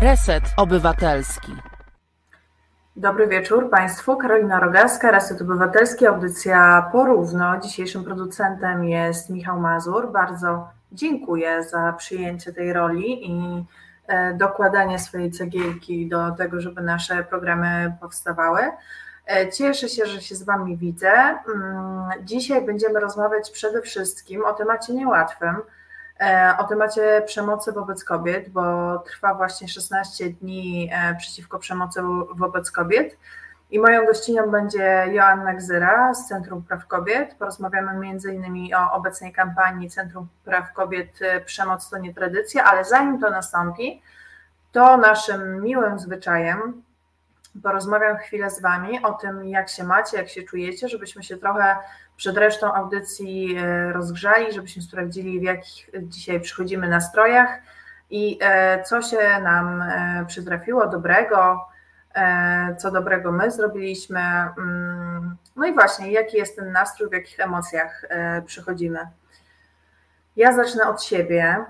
Reset Obywatelski. Dobry wieczór Państwu. Karolina Rogaska, Reset Obywatelski, audycja porówno. Dzisiejszym producentem jest Michał Mazur. Bardzo dziękuję za przyjęcie tej roli i e, dokładanie swojej cegiełki do tego, żeby nasze programy powstawały. E, cieszę się, że się z Wami widzę. Mm, dzisiaj będziemy rozmawiać przede wszystkim o temacie niełatwym, o temacie przemocy wobec kobiet, bo trwa właśnie 16 dni e, przeciwko przemocy wobec kobiet. I moją gościnią będzie Joanna Gzyra z Centrum Praw Kobiet. Porozmawiamy innymi o obecnej kampanii Centrum Praw Kobiet Przemoc to nie tradycja, ale zanim to nastąpi, to naszym miłym zwyczajem porozmawiam chwilę z Wami o tym, jak się macie, jak się czujecie, żebyśmy się trochę przed resztą audycji e, rozgrzali, żebyśmy sprawdzili, w jakich dzisiaj przychodzimy nastrojach i e, co się nam e, przytrafiło dobrego, co dobrego my zrobiliśmy. Mm, no i właśnie, jaki jest ten nastrój, w jakich emocjach przychodzimy. Ja zacznę od siebie.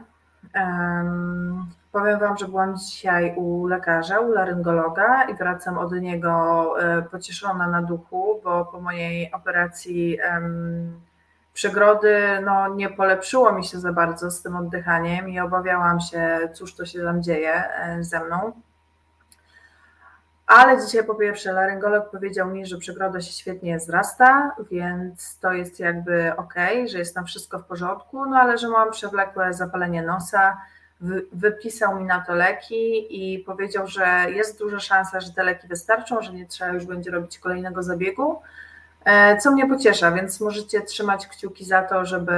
Powiem Wam, że byłam dzisiaj u lekarza, u laryngologa i wracam od niego e, pocieszona na duchu, bo po mojej operacji um, przegrody no, nie polepszyło mi się za bardzo z tym oddychaniem i obawiałam się, cóż to się tam dzieje e, ze mną. Ale dzisiaj po pierwsze laryngolog powiedział mi, że przegroda się świetnie zrasta, więc to jest jakby ok, że jest tam wszystko w porządku, no ale że mam przewlekłe zapalenie nosa, wypisał mi na to leki i powiedział, że jest duża szansa, że te leki wystarczą, że nie trzeba już będzie robić kolejnego zabiegu, e, co mnie pociesza, więc możecie trzymać kciuki za to, żeby,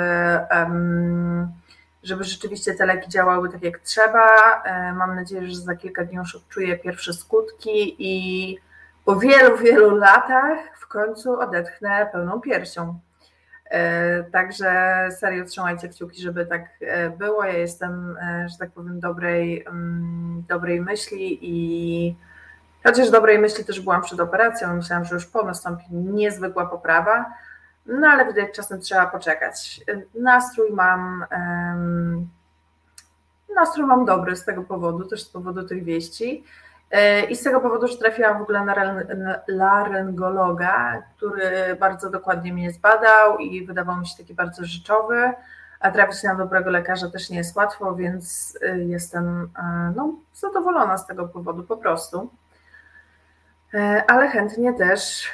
żeby rzeczywiście te leki działały tak jak trzeba. E, mam nadzieję, że za kilka dni już odczuję pierwsze skutki i po wielu, wielu latach w końcu odetchnę pełną piersią. E, także serio trzymajcie kciuki, żeby tak e, było. Ja jestem, e, że tak powiem, dobrej, mm, dobrej myśli i chociaż dobrej myśli też byłam przed operacją, myślałam, że już po nastąpi niezwykła poprawa, no ale widać czasem trzeba poczekać. Nastrój mam, nastrój mam dobry z tego powodu, też z powodu tych wieści. E, I z tego powodu, że trafiłam w ogóle na laryngologa, który bardzo dokładnie mnie zbadał i wydawał mi się taki bardzo rzeczowy, a trafić na dobrego lekarza też nie jest łatwo, więc e, jestem e, no, zadowolona z tego powodu po prostu. Ale chętnie też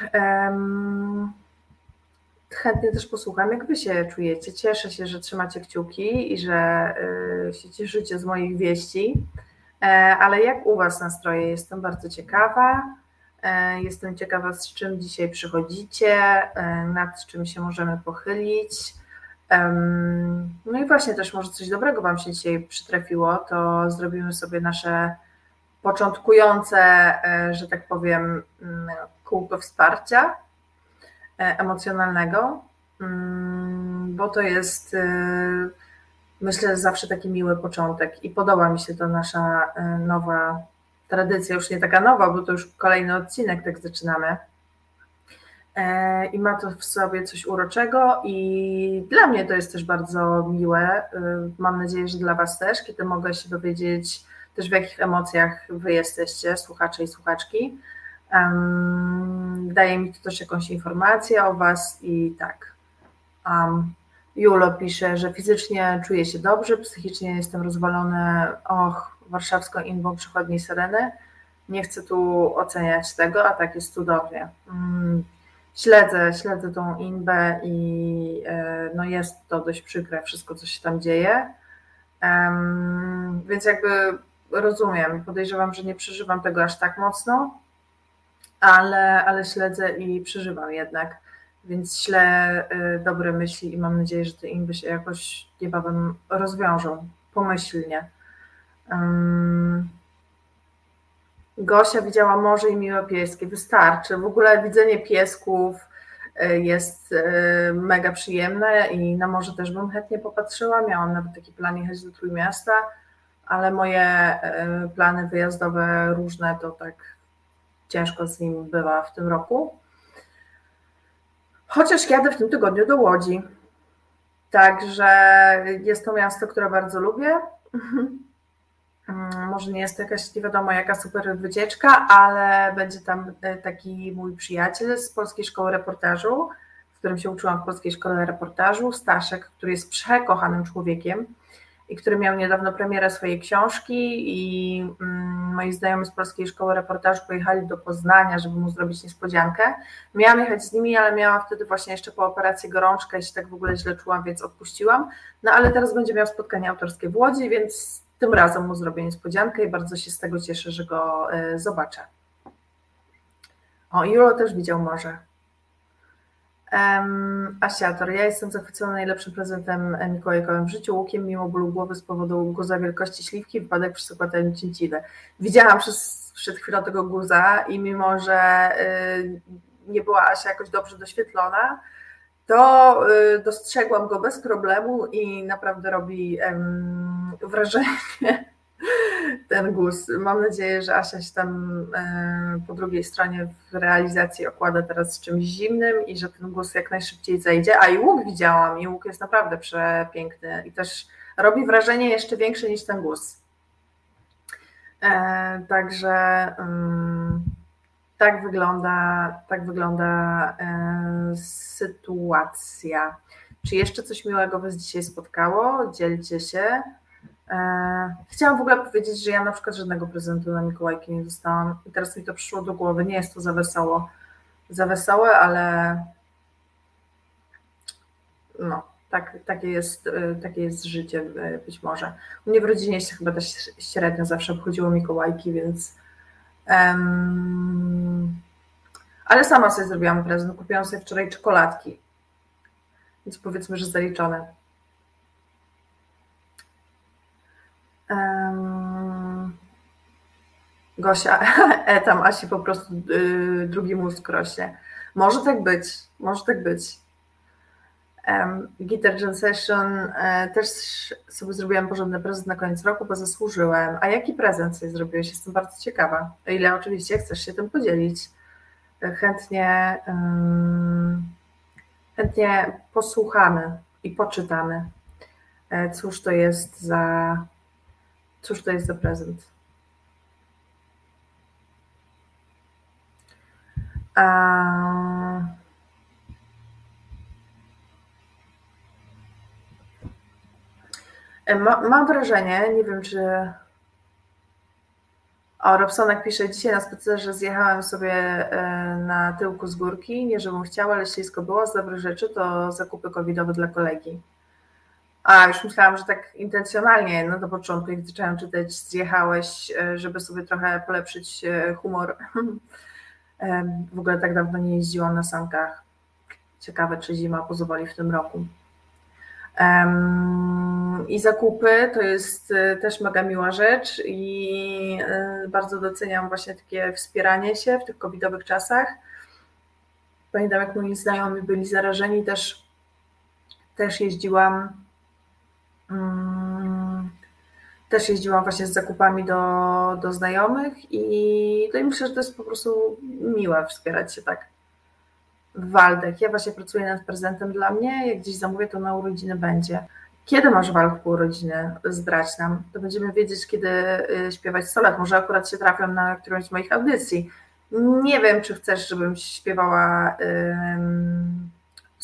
chętnie też posłucham, jak wy się czujecie. Cieszę się, że trzymacie kciuki i że się cieszycie z moich wieści. E, ale jak u Was nastroje? Jestem bardzo ciekawa. E, jestem ciekawa, z czym dzisiaj przychodzicie, e, nad czym się możemy pochylić. No i właśnie też może coś dobrego Wam się dzisiaj przytrafiło, to zrobimy sobie nasze początkujące, że tak powiem, mm, kółko wsparcia emocjonalnego, mm, bo to jest myślę, zawsze taki miły początek i podoba mi się to nasza e, nowa tradycja, już nie taka nowa, bo to już kolejny odcinek, tak zaczynamy. E, I ma to w sobie coś uroczego, i dla mnie to jest też bardzo miłe. E, mam nadzieję, że dla Was też, kiedy mogę się dowiedzieć też w jakich emocjach Wy jesteście, słuchacze i słuchaczki. Daje mi to też jakąś informację o Was i tak. Um, Julo pisze, że fizycznie czuję się dobrze, psychicznie jestem rozwalony, och, warszawską inbą przychodniej Sereny. Nie chcę tu oceniać tego, a tak jest cudownie. Mm, śledzę, śledzę tą inbę i e, no jest to dość przykre, wszystko co się tam dzieje. Więc jakby rozumiem, podejrzewam, że nie przeżywam tego aż tak mocno, ale, ale śledzę i przeżywam jednak więc ślę y, dobre myśli i mam nadzieję, że te inby się jakoś niebawem rozwiążą pomyślnie. Gosia widziała morze i miłe pieskie, wystarczy. W ogóle widzenie piesków y, jest y, mega przyjemne i na morze też bym chętnie popatrzyła. Miałam nawet taki plan jechać do Trójmiasta, ale moje plany wyjazdowe różne to tak ciężko z nim bywa w tym roku. Chociaż jadę w tym tygodniu do Łodzi. Także jest to miasto, które bardzo lubię. Mm, może nie jest to jakaś nie wiadomo jaka super wycieczka, ale będzie tam e, taki mój przyjaciel z Polskiej Szkoły Reportażu, w którym się uczyłam w Polskiej Szkole Reportażu, Staszek, który jest przekochanym człowiekiem i który miał niedawno premierę swojej książki i mm, moi znajomi z Polskiej Szkoły Reportażu pojechali do Poznania, żeby mu zrobić niespodziankę. Miałam jechać z nimi, ale miałam wtedy właśnie jeszcze po operacji gorączkę i się tak w ogóle źle czułam, więc odpuściłam. No ale teraz będzie miał spotkanie autorskie w Łodzi, więc tym razem mu zrobię niespodziankę i bardzo się z tego cieszę, że go e, zobaczę. O, Julo też widział morze. Um, Asiator, ja jestem zachwycona najlepszym prezentem mikołajkowym w życiu, łukiem mimo bólu głowy z powodu guza wielkości śliwki, wypadek przy zakładaniu cięciwy. Widziałam przez, przed chwilą tego guza i mimo, że y, nie była Asia jakoś dobrze doświetlona, to y, dostrzegłam go bez problemu i naprawdę robi wrażenie ten guz. Mam nadzieję, że Asia się tam e, po drugiej stronie w realizacji okłada teraz z czymś zimnym i że ten guz jak najszybciej zejdzie. A i łuk widziałam i łuk jest naprawdę przepiękny i też robi wrażenie jeszcze większe niż ten guz. E, także mm, tak wygląda, tak wygląda e, sytuacja. Czy jeszcze coś miłego Was dzisiaj spotkało? Dzielcie się. E, chciałam w ogóle powiedzieć, że ja na przykład żadnego prezentu na Mikołajki nie dostałam i teraz mi to przyszło do głowy. Nie jest to za wesoło, za wesołe, ale no, tak, takie, jest, e, takie jest życie e, być może. U mnie w rodzinie się chyba też średnio zawsze obchodziło Mikołajki, więc um, ale sama sobie zrobiłam prezent. Kupiłam sobie wczoraj czekoladki. Więc powiedzmy, że zaliczone. Gosia, e, tam Asi po prostu y, drugi mózg rośnie. Może tak być, może tak być. Um, Guitar Jam Session e, też sobie zrobiłem porządny prezent na koniec roku, bo zasłużyłem. A jaki prezent sobie zrobiłeś? Jestem bardzo ciekawa. O ile oczywiście chcesz się tym podzielić. E, chętnie, chętnie posłuchamy i poczytamy. E, cóż to jest za Cóż to jest za prezent? A... Ma, mam wrażenie, nie wiem czy. O, Robsonek pisze, dzisiaj na spacerze zjechałem sobie e, na tyłku z górki, nie żebym chciała, ale ślisko było, z dobrych rzeczy to zakupy covidowe dla kolegi. A, już myślałam, że tak intencjonalnie no do początku, jak zaczęłam czytać, zjechałeś, e, żeby sobie trochę polepszyć e, humor. W ogóle tak dawno nie jeździłam na sankach. Ciekawe, czy zima pozwoli w tym roku. I zakupy to jest e, też mega miła rzecz i bardzo doceniam właśnie takie wspieranie się w tych covidowych czasach. Pamiętam, jak moi znajomi byli zarażeni, też, też jeździłam też jeździłam właśnie z zakupami do, do znajomych i, i myślę, że to jest po prostu miłe wspierać się tak. Waldek, ja właśnie pracuję nad prezentem dla mnie, jak gdzieś zamówię, to na urodziny będzie. Kiedy masz Waldku urodziny? Zdrać nam. To będziemy wiedzieć, kiedy y, śpiewać solet. Może akurat się trafią na którąś z moich audycji. Nie wiem, czy chcesz, żebym śpiewała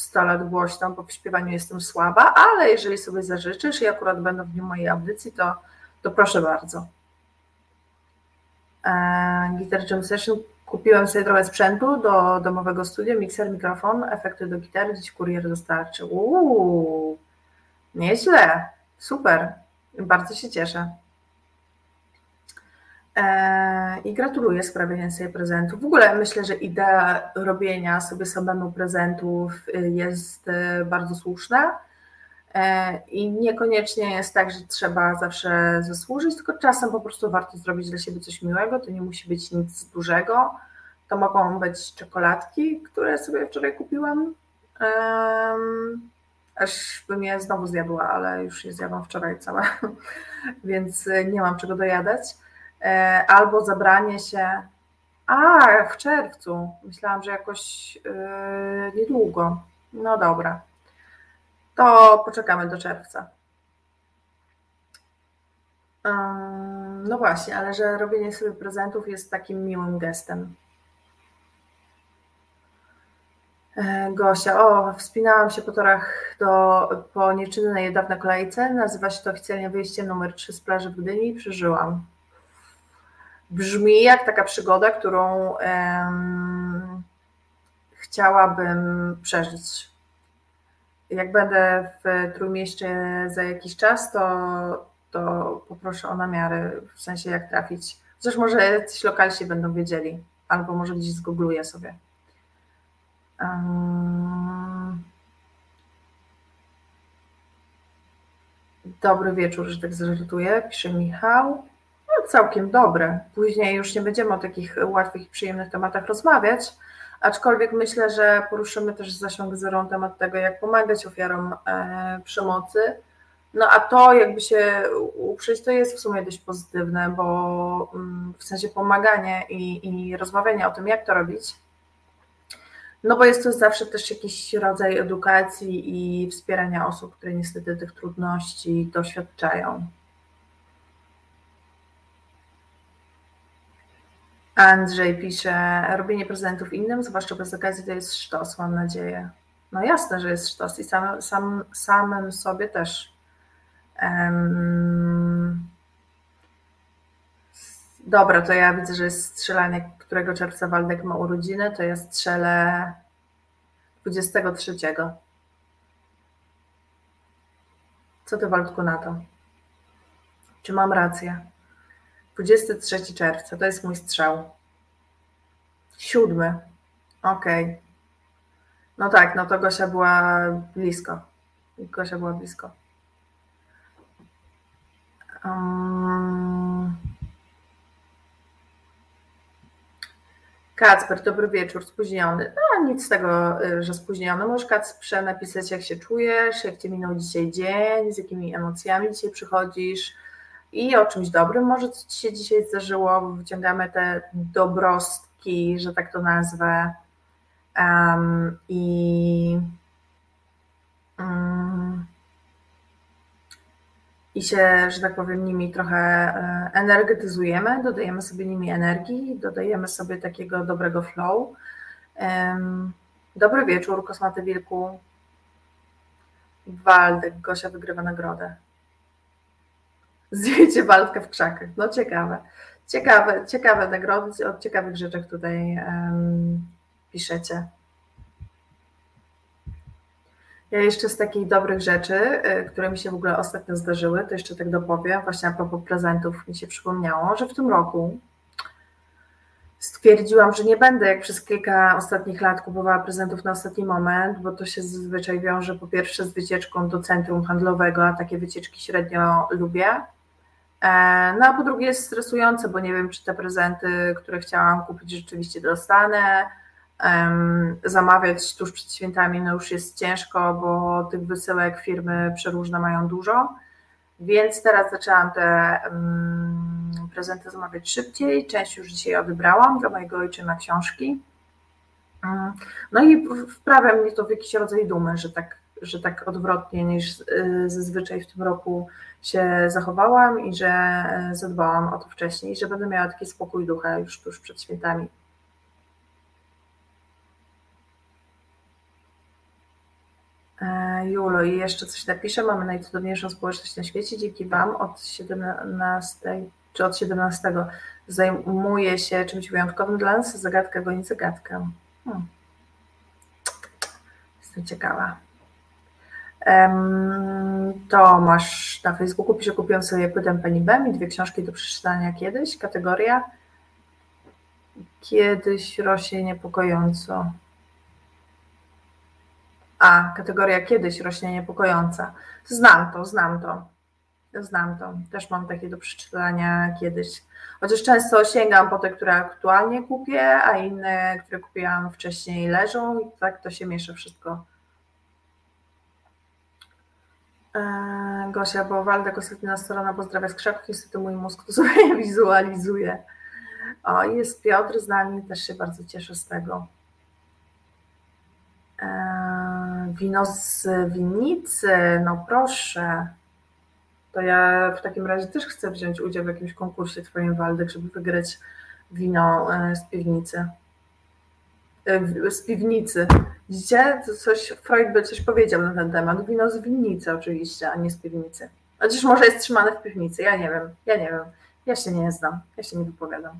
100 lat głośno, bo w śpiewaniu jestem słaba, ale jeżeli sobie zażyczysz i akurat będą w dniu mojej audycji, to, to proszę bardzo. E, Guitar Jam Session kupiłem sobie trochę sprzętu do domowego studia, mikser, mikrofon, efekty do gitary, dziś kurier dostarczy. Uuu, nieźle, super, bardzo się cieszę. E, I gratuluję sprawienia sobie prezentów. W ogóle myślę, że idea robienia sobie samemu prezentów jest y, bardzo słuszna. E, I niekoniecznie jest tak, że trzeba zawsze zasłużyć, tylko czasem po prostu warto zrobić dla siebie coś miłego. To nie musi być nic dużego. To mogą być czekoladki, które sobie wczoraj kupiłam. Aż bym je znowu zjadła, ale już je zjadłam wczoraj całe, więc nie mam czego dojadać. E, albo zabranie się. A, w czerwcu. Myślałam, że jakoś yy, niedługo. No dobra. To poczekamy do czerwca. no właśnie, ale że robienie sobie prezentów jest takim miłym gestem. E, Gosia, o, wspinałam się po torach do, po nieczynnej niedawno kolejce. Nazywa się to oficjalnie wyjście numer 3 z plaży w Gdyni i przeżyłam. Brzmi jak taka przygoda, którą em, chciałabym przeżyć. Jak będę w Trójmieście za jakiś czas, to, to poproszę o namiary, w sensie jak trafić. Chociaż może jacyś lokalsi będą wiedzieli, albo może gdzieś zgoogluję sobie. Dobry wieczór, że tak zażartuję, pisze Michał. Całkiem dobre. Później już nie będziemy o takich łatwych i przyjemnych tematach rozmawiać, aczkolwiek myślę, że poruszymy też zasiąg zerą temat tego, jak pomagać ofiarom e, przemocy. No a to jakby się uprzeć, to jest w sumie dość pozytywne, bo mm, w sensie pomaganie i, i rozmawianie o tym, jak to robić, no bo jest to zawsze też jakiś rodzaj edukacji i wspierania osób, które niestety tych trudności doświadczają. Andrzej pisze, robienie prezentów innym, zwłaszcza bez okazji, to jest sztos, mam nadzieję. No jasne, że jest sztos i sam, sam, samym sobie też. Um, dobra, to ja widzę, że jest strzelanie którego czerwca Waldek ma urodziny, to ja strzelę 23. Co ty Waldku na to? Czy mam rację? 23 czerwca, to jest mój strzał. Siódmy. Okej. Okay. No tak, no to Gosia była blisko. Gosia była blisko. Um... Kacper, dobry wieczór, spóźniony. No nic z tego, y, że spóźniony. Możesz Kacprze napisać, jak się czujesz, jak Ci minął dzisiaj dzień, z jakimi emocjami dzisiaj przychodzisz i o czymś dobrym może co Ci się dzisiaj zdarzyło. Wyciągamy te dobrostki, że tak to nazwę. Um, I um, i się, że tak powiem, nimi trochę e, energetyzujemy, dodajemy sobie nimi energii, dodajemy sobie takiego dobrego flow. Dobry wieczór, Kosmaty Wilku. Waldek, Gosia wygrywa nagrodę. Zdjęcie Waldka w krzakach. No ciekawe. Ciekawe, ciekawe nagrody, o ciekawych rzeczach tutaj um, piszecie. Ja jeszcze z takich dobrych rzeczy, y, które mi się w ogóle ostatnio zdarzyły, to jeszcze tak dopowiem, właśnie a propos prezentów mi się przypomniało, że w tym roku stwierdziłam, że nie będę jak przez kilka ostatnich lat kupowała prezentów na ostatni moment, bo to się zazwyczaj wiąże po pierwsze z wycieczką do centrum handlowego, a takie wycieczki średnio lubię. E, no a po drugie jest stresujące, bo nie wiem, czy te prezenty, które chciałam kupić, rzeczywiście dostanę zamawiać tuż przed świętami, no już jest ciężko, bo tych wysyłek firmy przeróżne mają dużo. Więc teraz zaczęłam te prezenty zamawiać szybciej. Część już dzisiaj odebrałam dla mojego ojczyma książki. No i wprawia mnie to w jakiś rodzaj dumy, że tak, że tak odwrotnie niż y, zazwyczaj w tym roku się zachowałam i że y, zadbałam o to wcześniej, że będę miała taki spokój ducha już tuż przed świętami. E, Julo, i jeszcze coś napiszę. Mamy najcudowniejszą społeczność na świecie. Dzięki Wam od 17, czy od 17 zajmuję się czymś wyjątkowym dla nas. Zagadka goni zagadkę. Hmm. Jestem ciekawa. Tomasz na Facebooku pisze, kupiłem sobie płytę Penny Bem i dwie książki do przeczytania kiedyś. Kategoria kiedyś rośnie niepokojąco. A, kategoria kiedyś rośnie niepokojąca. Znam to, znam to. Znam to. Też mam takie do przeczytania kiedyś. Chociaż często sięgam po te, które aktualnie kupię, a inne, które kupiłam wcześniej, leżą i tak to się miesza wszystko. Gosia, bo Waldek ostatnia strona pozdrawia z krzaków, niestety mój mózg to sobie wizualizuje. O, jest Piotr z nami, też się bardzo cieszę z tego. Eee, wino z winnicy, no proszę. To ja w takim razie też chcę wziąć udział w jakimś konkursie Twoim Waldek, żeby wygrać wino e, z piwnicy. E, z piwnicy. Widzicie? Coś, Freud by coś powiedział na ten temat. Wino z winnicy oczywiście, a nie z piwnicy. Chociaż może jest trzymane w piwnicy, ja nie wiem, ja nie wiem. Ja się nie znam, ja się nie wypowiadam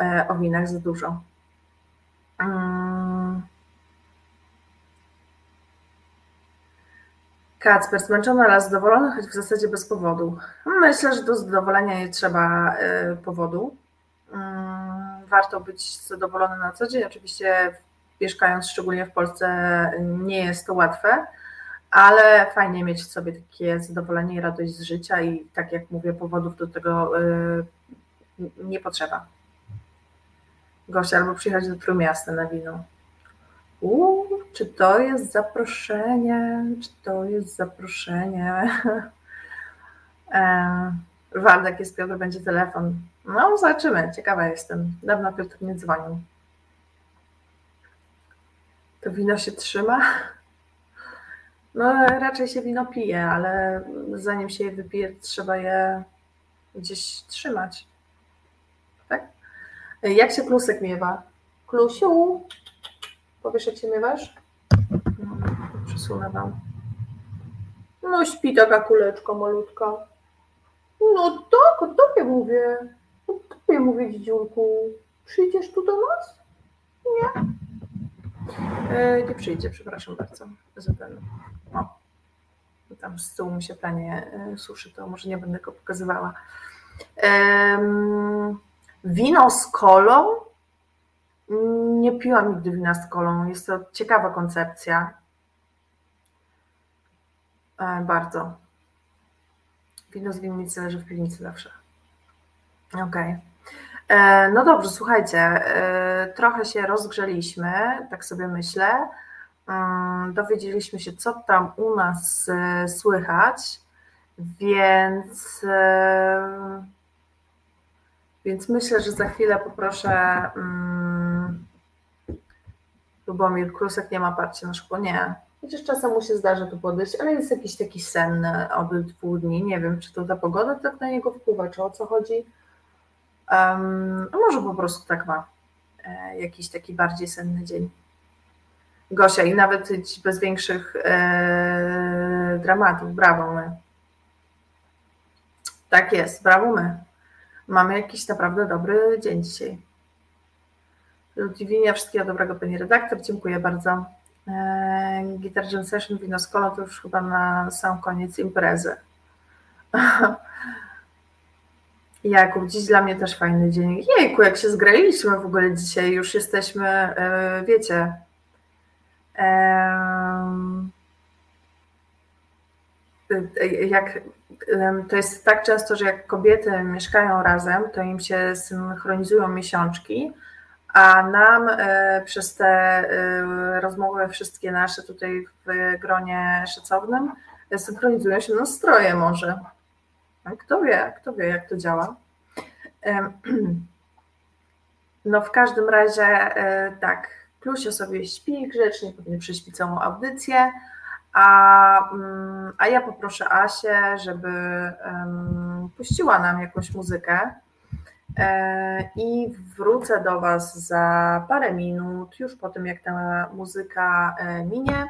e, o winach za dużo. Hmm. Kacper, zmęczony, ale zadowolony, choć w zasadzie bez powodu. Myślę, że do zadowolenia nie trzeba y, powodu. Mm, warto być zadowolony na co dzień. Oczywiście mieszkając szczególnie w Polsce nie jest to łatwe, ale fajnie mieć w sobie takie zadowolenie i radość z życia i tak jak mówię, powodów do tego y, nie potrzeba. Gosia, albo przyjechać do Trójmiasta na wino. Uuu, czy to jest zaproszenie? Czy to jest zaproszenie? E, Waldek jest Piotr, będzie telefon. No, zobaczymy. Ciekawa jestem. Dawno Piotr nie dzwonił. To wino się trzyma? No, raczej się wino pije, ale zanim się je wypije, trzeba je gdzieś trzymać. Tak? Jak się klusek miewa? Klusiu, Powiesz, jak się miewasz? No, przesunę wam. No śpi taka kuleczka malutka. No tak, o tobie mówię. O tobie mówię, dzidziulku. Przyjdziesz tu do nas? Nie? E, nie przyjdzie, przepraszam bardzo. Ten, no. Tam z tyłu mi się planie e, suszy, to może nie będę go pokazywała. wino z kolą nie piłam nigdy wina z kolą. Jest to ciekawa koncepcja. E, bardzo. Wino z winnicy leży w piwnicy zawsze. Okej. Okay. E, no dobrze, słuchajcie, e, trochę się rozgrzeliśmy, tak sobie myślę. Mm, dowiedzieliśmy się, co tam u nas słychać, więc, więc myślę, że za chwilę poproszę mm, Lubomir Krusek nie ma parcia na szkło, nie. Chociaż czasem mu się zdarza tu podejść, ale jest jakiś taki senny od dwóch dni. Nie wiem, czy to ta pogoda tak na niego wpływa, czy o co chodzi. Um, może po prostu tak ma. E, jakiś taki bardziej senny dzień. Gosia i nawet bez większych e, dramatów. Brawo my. Tak jest, brawo my. Mamy jakiś naprawdę dobry dzień dzisiaj. Ludwinia, wszystkiego dobrego Pani redaktor, dziękuję bardzo. E, Guitar Jam Session, wino to już chyba na sam koniec imprezy. Jakub, dziś dla mnie też fajny dzień. Jejku, jak się zgraliśmy w ogóle dzisiaj, już jesteśmy, e, wiecie, jak to jest tak często, że jak kobiety mieszkają razem, to im się synchronizują miesiączki, a nam e, przez te rozmowy wszystkie nasze tutaj w gronie szacownym synchronizują się nastroje może. Kto wie, kto wie jak to działa. No w każdym razie tak, Klusia sobie śpi grzecznie, pewnie prześpi całą audycję, a, mm, a ja poproszę Asię, żeby um, puściła nam jakąś muzykę. E, I wrócę do Was za parę minut, już po tym, jak ta muzyka e, minie, e,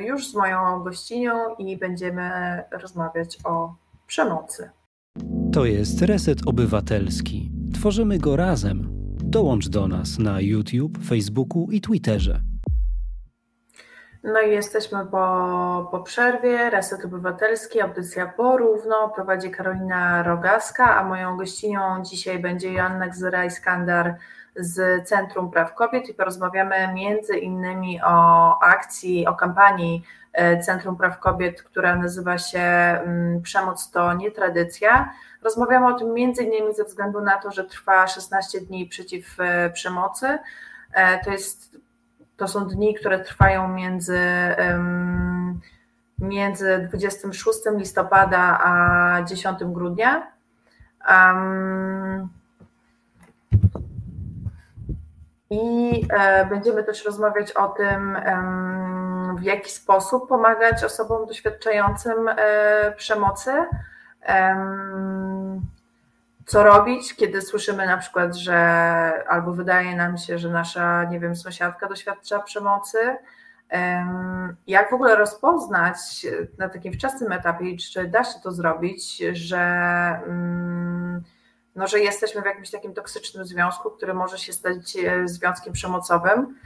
już z moją gościnią i będziemy rozmawiać o przemocy. To jest Reset Obywatelski. Tworzymy go razem. Dołącz do nas na YouTube, Facebooku i Twitterze. No i jesteśmy po, po przerwie. Reset Obywatelski, audycja porówno. Prowadzi Karolina Rogaska, a moją gościnią dzisiaj będzie Joanna Gzyra-Iskandar z Centrum Praw Kobiet i porozmawiamy między innymi o akcji, o kampanii e, Centrum Praw Kobiet, która nazywa się mm, Przemoc to nie tradycja. Rozmawiamy o tym między innymi ze względu na to, że trwa 16 dni przeciw e, przemocy. E, to jest to są dni, które trwają między, między 26 listopada a 10 grudnia. I e, będziemy też rozmawiać o tym, w jaki sposób pomagać osobom doświadczającym przemocy co robić, kiedy słyszymy na przykład, że albo wydaje nam się, że nasza, nie wiem, sąsiadka doświadcza przemocy. Jak w ogóle rozpoznać na takim wczesnym etapie, czy da się to zrobić, że, mm, no, że jesteśmy w jakimś takim toksycznym związku, który może się stać e, związkiem przemocowym?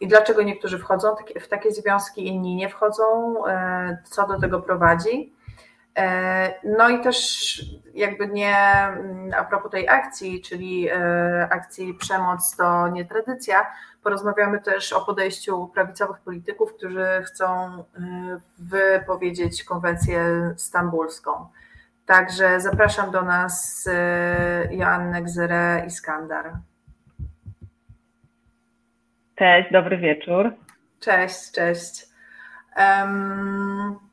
I dlaczego niektórzy wchodzą w takie związki, inni nie wchodzą? E, co do tego prowadzi? E, no i też jakby nie mm, a propos tej akcji, czyli e, akcji Przemoc to nie tradycja, porozmawiamy też o podejściu prawicowych polityków, którzy chcą e, wypowiedzieć konwencję stambulską. Także zapraszam do nas Joannę Gzerę Iskandar. Cześć, dobry wieczór. Cześć, cześć. Um,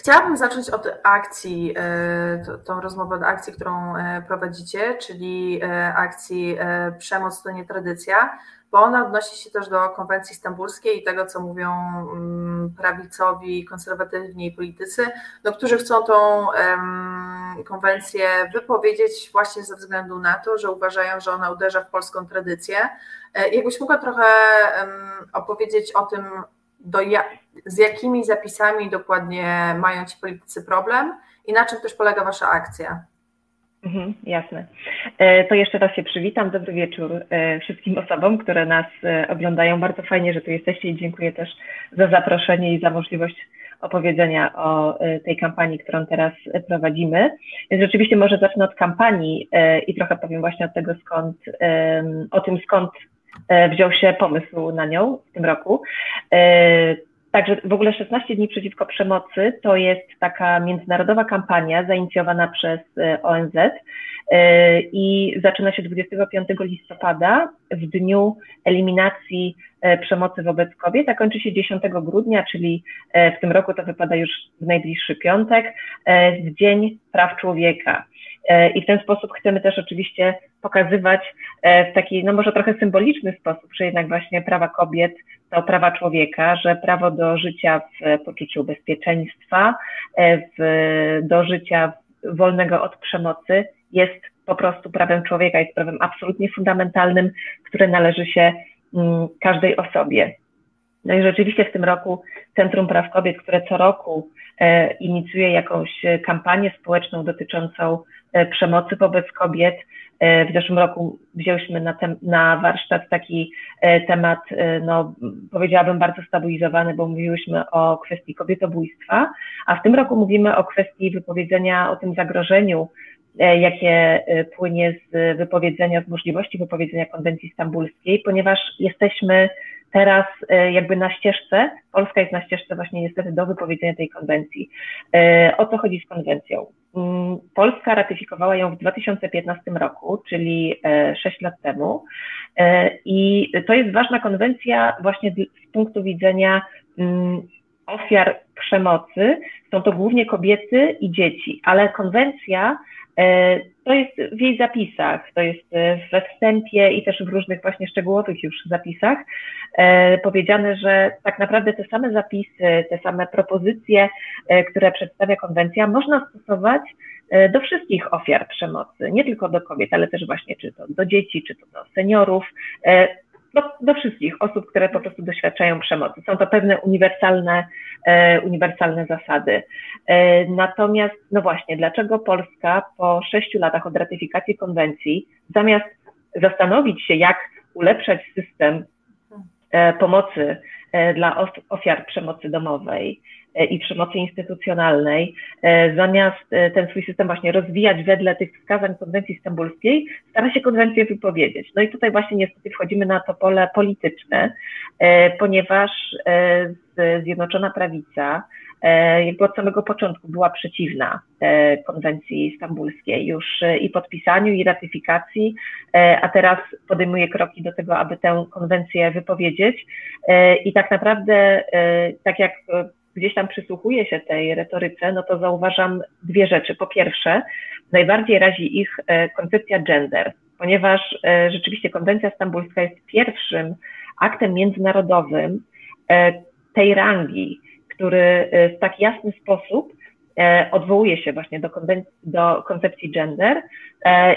Chciałabym zacząć od akcji, e, tą rozmowę od akcji, którą e, prowadzicie, czyli e, akcji Przemoc to nie tradycja, bo ona odnosi się też do konwencji stambulskiej i tego, co mówią mm, prawicowi, konserwatywni politycy, no, którzy chcą tą konwencję wypowiedzieć właśnie ze względu na to, że uważają, że ona uderza w polską tradycję. Jakbyś mogła trochę opowiedzieć o tym, do ja, z jakimi zapisami dokładnie mają ci politycy problem i na czym też polega Wasza akcja? Mhm, jasne. E, to jeszcze raz się przywitam. Dobry wieczór e, wszystkim osobom, które nas e, oglądają. Bardzo fajnie, że tu jesteście i dziękuję też za zaproszenie i za możliwość opowiedzenia o tej kampanii, którą teraz prowadzimy. Więc rzeczywiście może zacznę od kampanii i trochę powiem właśnie od tego skąd, o tym skąd wziął się pomysł na nią w tym roku. Także w ogóle 16 dni przeciwko przemocy to jest taka międzynarodowa kampania zainicjowana przez e, ONZ e, i zaczyna się 25 listopada w dniu eliminacji e, przemocy wobec kobiet, a kończy się 10 grudnia, czyli w tym roku to wypada już w najbliższy piątek, w Dzień Praw Człowieka. I w ten sposób chcemy też oczywiście pokazywać w taki, no może trochę symboliczny sposób, że jednak właśnie prawa kobiet to prawa człowieka, że prawo do życia w poczuciu bezpieczeństwa, e, w, do życia wolnego od przemocy jest po prostu prawem człowieka, jest prawem absolutnie fundamentalnym, które należy się mm, każdej osobie. No i rzeczywiście w tym roku Centrum Praw Kobiet, które co roku e, inicjuje jakąś kampanię społeczną dotyczącą e, przemocy wobec kobiet, E, w zeszłym roku wzięliśmy na, tem, na warsztat taki e, temat, e, no, powiedziałabym, bardzo stabilizowany, bo mówiłyśmy o kwestii kobietobójstwa, a w tym roku mówimy o kwestii wypowiedzenia, o tym zagrożeniu, jakie płynie z wypowiedzenia, z możliwości wypowiedzenia konwencji stambulskiej, ponieważ jesteśmy teraz jakby na ścieżce, Polska jest na ścieżce właśnie niestety do wypowiedzenia tej konwencji. O co chodzi z konwencją? Mm, Polska ratyfikowała ją w 2015 roku, czyli 6 e, lat temu. E, I to jest ważna konwencja właśnie z punktu widzenia mm, ofiar przemocy. Są to głównie kobiety i dzieci, ale konwencja E, to jest w jej zapisach, to jest e, we wstępie i też w różnych właśnie szczegółowych już zapisach e, powiedziane, że tak naprawdę te same zapisy, te same propozycje, które przedstawia konwencja, można stosować do wszystkich ofiar przemocy, nie tylko do kobiet, ale też właśnie czy to do dzieci, czy to do seniorów do, do wszystkich osób, które po prostu doświadczają przemocy. Są to pewne uniwersalne, e, uniwersalne zasady. E, natomiast, no właśnie, dlaczego Polska po sześciu latach od ratyfikacji konwencji, zamiast zastanowić się, jak ulepszać system e, pomocy e, dla ofiar przemocy domowej, i przemocy instytucjonalnej, e, zamiast e, ten swój system właśnie rozwijać wedle tych wskazań konwencji stambulskiej, stara się konwencję wypowiedzieć. No i tutaj właśnie niestety wchodzimy na to pole polityczne, ponieważ Zjednoczona Prawica jakby od samego początku była przeciwna konwencji stambulskiej już i podpisaniu, i ratyfikacji, a teraz podejmuje kroki do tego, aby tę konwencję wypowiedzieć. I tak naprawdę, tak jak gdzieś tam przysłuchuję się tej retoryce, no to zauważam dwie rzeczy. Po pierwsze, najbardziej razi ich e, koncepcja gender, ponieważ e, rzeczywiście konwencja stambulska jest pierwszym aktem międzynarodowym, tej rangi, który w tak jasny sposób odwołuje się właśnie do, do koncepcji gender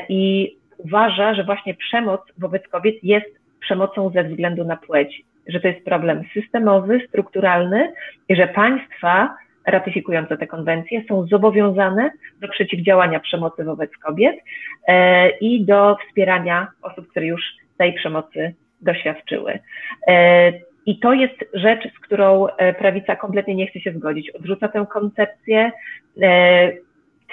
i uważa, że właśnie przemoc wobec kobiet jest przemocą ze względu na płeć, że to jest problem systemowy, strukturalny i że państwa ratyfikujące te konwencje są zobowiązane do przeciwdziałania przemocy wobec kobiet e, i do wspierania osób, które już tej przemocy doświadczyły. E, I to jest rzecz, z którą e, prawica kompletnie nie chce się zgodzić. Odrzuca tę koncepcję,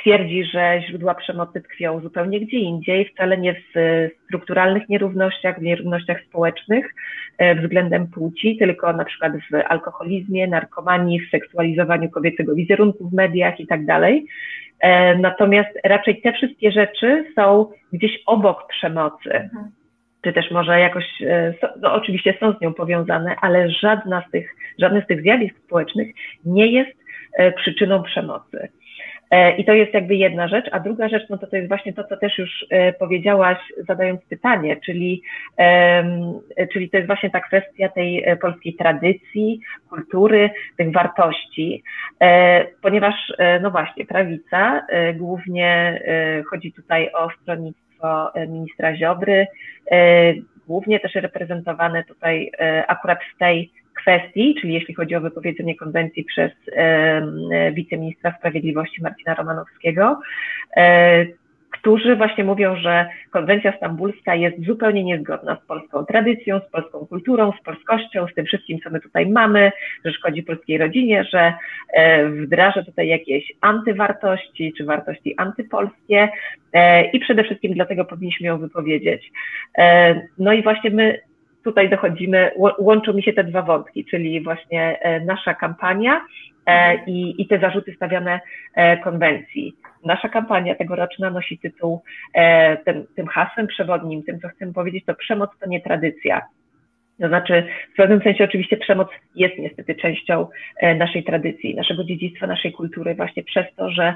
twierdzi, że źródła przemocy tkwią zupełnie gdzie indziej, wcale nie w strukturalnych nierównościach, w nierównościach społecznych e, względem płci, tylko na przykład w alkoholizmie, narkomanii, w seksualizowaniu kobiecego wizerunku w mediach i tak dalej. E, natomiast raczej te wszystkie rzeczy są gdzieś obok przemocy. Mhm. Czy też może jakoś, e, no oczywiście są z nią powiązane, ale żadna z tych, żadne z tych zjawisk społecznych nie jest przyczyną przemocy. E, I to jest jakby jedna rzecz, a druga rzecz, no to to jest właśnie to, co też już e, powiedziałaś, zadając pytanie, czyli, czyli to jest właśnie ta kwestia tej e, polskiej tradycji, kultury, tych wartości, ponieważ, no właśnie, prawica, głównie chodzi tutaj o stronnictwo ministra Ziobry, głównie też reprezentowane tutaj akurat w tej kwestii, czyli jeśli chodzi o wypowiedzenie konwencji przez wiceministra sprawiedliwości Marcina Romanowskiego, e, którzy właśnie mówią, że konwencja stambulska jest zupełnie niezgodna z polską tradycją, z polską kulturą, z polskością, z tym wszystkim, co my tutaj mamy, że szkodzi polskiej rodzinie, że e, wdraża tutaj jakieś antywartości czy wartości antypolskie e, i przede wszystkim dlatego powinniśmy ją wypowiedzieć. No i właśnie my tutaj dochodzimy, łączą mi się te dwa wątki, czyli właśnie e, nasza kampania e, i, i te zarzuty stawiane e, konwencji. Nasza kampania tegoroczna nosi tytuł tym, tym hasłem przewodnim, tym, co chcemy powiedzieć, to przemoc to nie tradycja. To znaczy, w pewnym sensie oczywiście przemoc jest niestety częścią naszej tradycji, naszego dziedzictwa, naszej kultury, właśnie przez to, że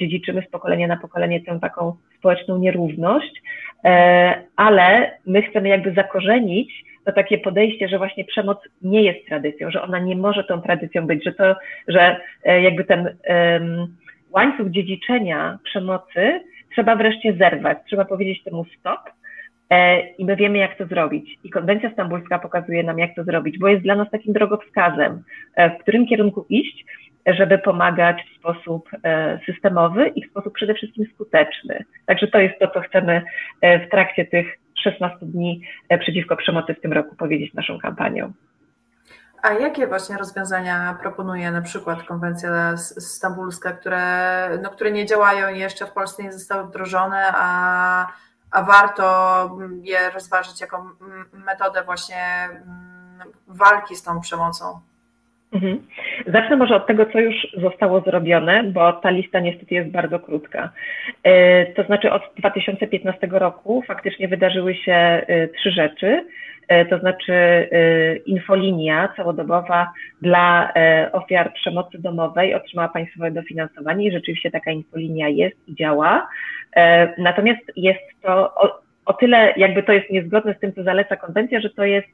dziedziczymy z pokolenia na pokolenie tę taką społeczną nierówność, E, ale my chcemy jakby zakorzenić to takie podejście, że właśnie przemoc nie jest tradycją, że ona nie może tą tradycją być, że to, że e, jakby ten łańcuch dziedziczenia przemocy trzeba wreszcie zerwać, trzeba powiedzieć temu stop e, i my wiemy, jak to zrobić. I konwencja stambulska pokazuje nam, jak to zrobić, bo jest dla nas takim drogowskazem, w którym kierunku iść, żeby pomagać w sposób e, systemowy i w sposób przede wszystkim skuteczny. Także to jest to, co chcemy e, w trakcie tych 16 dni e, przeciwko przemocy w tym roku powiedzieć naszą kampanią. A jakie właśnie rozwiązania proponuje na przykład konwencja stambulska, które, no, które nie działają jeszcze w Polsce nie zostały wdrożone, a, a warto je rozważyć jako metodę właśnie walki z tą przemocą? Mhm. Zacznę może od tego, co już zostało zrobione, bo ta lista niestety jest bardzo krótka. E, to znaczy od 2015 roku faktycznie wydarzyły się e, trzy rzeczy. E, to znaczy infolinia całodobowa dla ofiar przemocy domowej otrzymała państwowe dofinansowanie i rzeczywiście taka infolinia jest i działa. Natomiast jest to o, o tyle jakby to jest niezgodne z tym, co zaleca konwencja, że to jest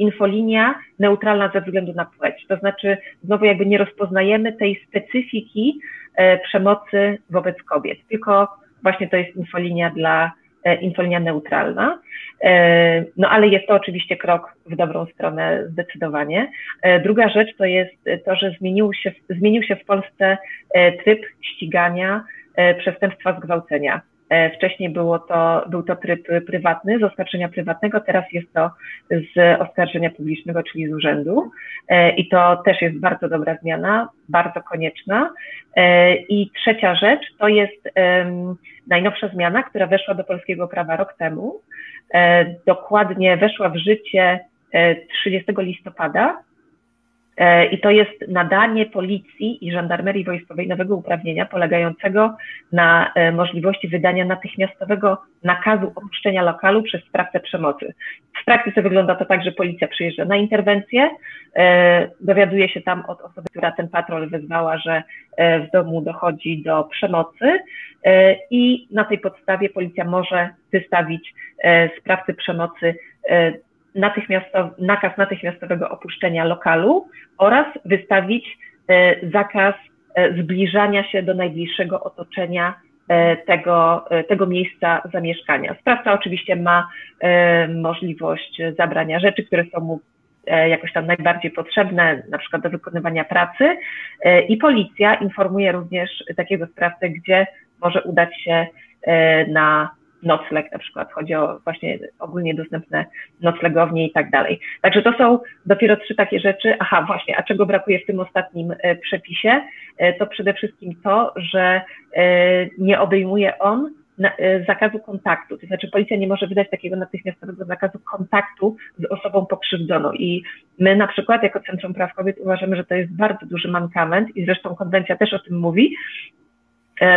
infolinia neutralna ze względu na płeć. To znaczy, znowu jakby nie rozpoznajemy tej specyfiki e, przemocy wobec kobiet, tylko właśnie to jest infolinia dla e, infolinia neutralna. E, no ale jest to oczywiście krok w dobrą stronę zdecydowanie. Druga rzecz to jest to, że zmienił się, zmienił się w Polsce tryb ścigania przestępstwa zgwałcenia. E, wcześniej było to, był to tryb prywatny, z oskarżenia prywatnego, teraz jest to z oskarżenia publicznego, czyli z urzędu. E, I to też jest bardzo dobra zmiana, bardzo konieczna. E, I trzecia rzecz to jest najnowsza zmiana, która weszła do polskiego prawa rok temu. Dokładnie weszła w życie 30 listopada I to jest nadanie policji i żandarmerii wojskowej nowego uprawnienia polegającego na e, możliwości wydania natychmiastowego nakazu opuszczenia lokalu przez sprawcę przemocy. W praktyce wygląda to tak, że policja przyjeżdża na interwencję, e, dowiaduje się tam od osoby, która ten patrol wezwała, że w domu dochodzi do przemocy i na tej podstawie policja może wystawić sprawcy przemocy nakaz natychmiastowego opuszczenia lokalu oraz wystawić e, zakaz e, zbliżania się do najbliższego otoczenia tego, tego miejsca zamieszkania. Sprawca oczywiście ma możliwość zabrania rzeczy, które są mu jakoś tam najbardziej potrzebne, na przykład do wykonywania pracy i policja informuje również takiego sprawcę, gdzie może udać się na nocleg na przykład, chodzi o właśnie ogólnie dostępne noclegownie i tak dalej. Także to są dopiero trzy takie rzeczy. Aha, właśnie, a czego brakuje w tym ostatnim e, przepisie? E, to przede wszystkim to, że e, nie obejmuje on zakazu kontaktu. To znaczy policja nie może wydać takiego natychmiastowego zakazu kontaktu z osobą pokrzywdzoną. I my na przykład jako Centrum Praw Kobiet uważamy, że to jest bardzo duży mankament i zresztą konwencja też o tym mówi,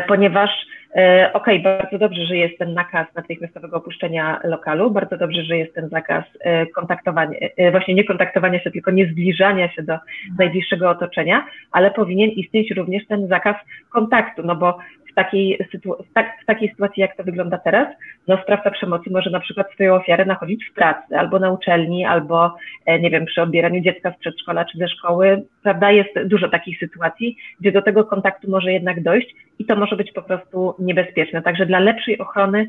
ponieważ E, okej, okay, bardzo dobrze, że jest ten nakaz natychmiastowego opuszczenia lokalu, bardzo dobrze, że jest ten zakaz e, kontaktowania, e, właśnie nie kontaktowania się, tylko nie zbliżania się do najbliższego otoczenia, ale powinien istnieć również ten zakaz kontaktu, no bo w takiej, w, tak, w takiej sytuacji, jak to wygląda teraz, no sprawca przemocy może na przykład swoją ofiarę nachodzić w pracy, albo na uczelni, albo nie wiem, przy odbieraniu dziecka z przedszkola czy ze szkoły, prawda, jest dużo takich sytuacji, gdzie do tego kontaktu może jednak dojść i to może być po prostu niebezpieczne. Także dla lepszej ochrony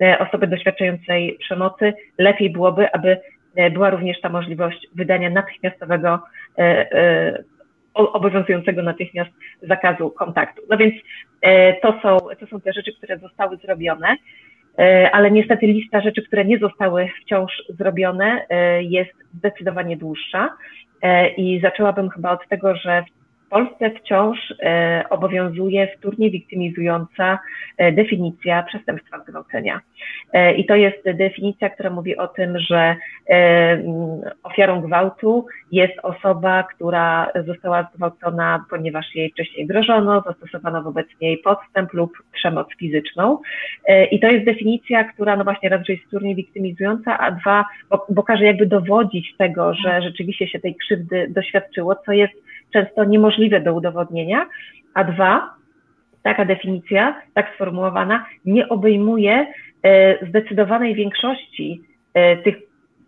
e, osoby doświadczającej przemocy lepiej byłoby, aby e, była również ta możliwość wydania natychmiastowego, e, obowiązującego natychmiast zakazu kontaktu. No więc to są, to są te rzeczy, które zostały zrobione, ale niestety lista rzeczy, które nie zostały wciąż zrobione jest zdecydowanie dłuższa. I zaczęłabym chyba od tego, że w Polsce wciąż e, obowiązuje wtórnie wiktymizująca e, definicja przestępstwa zgwałcenia. E, I to jest definicja, która mówi o tym, że ofiarą gwałtu jest osoba, która została zgwałcona, ponieważ jej wcześniej grożono, zastosowano wobec niej podstęp lub przemoc fizyczną. I to jest definicja, która no właśnie raz, że jest wtórnie wiktymizująca, a dwa, bo, bo każe jakby dowodzić tego, że rzeczywiście się tej krzywdy doświadczyło, co jest często niemożliwe do udowodnienia, a dwa, taka definicja, tak sformułowana, nie obejmuje e, zdecydowanej większości e, tych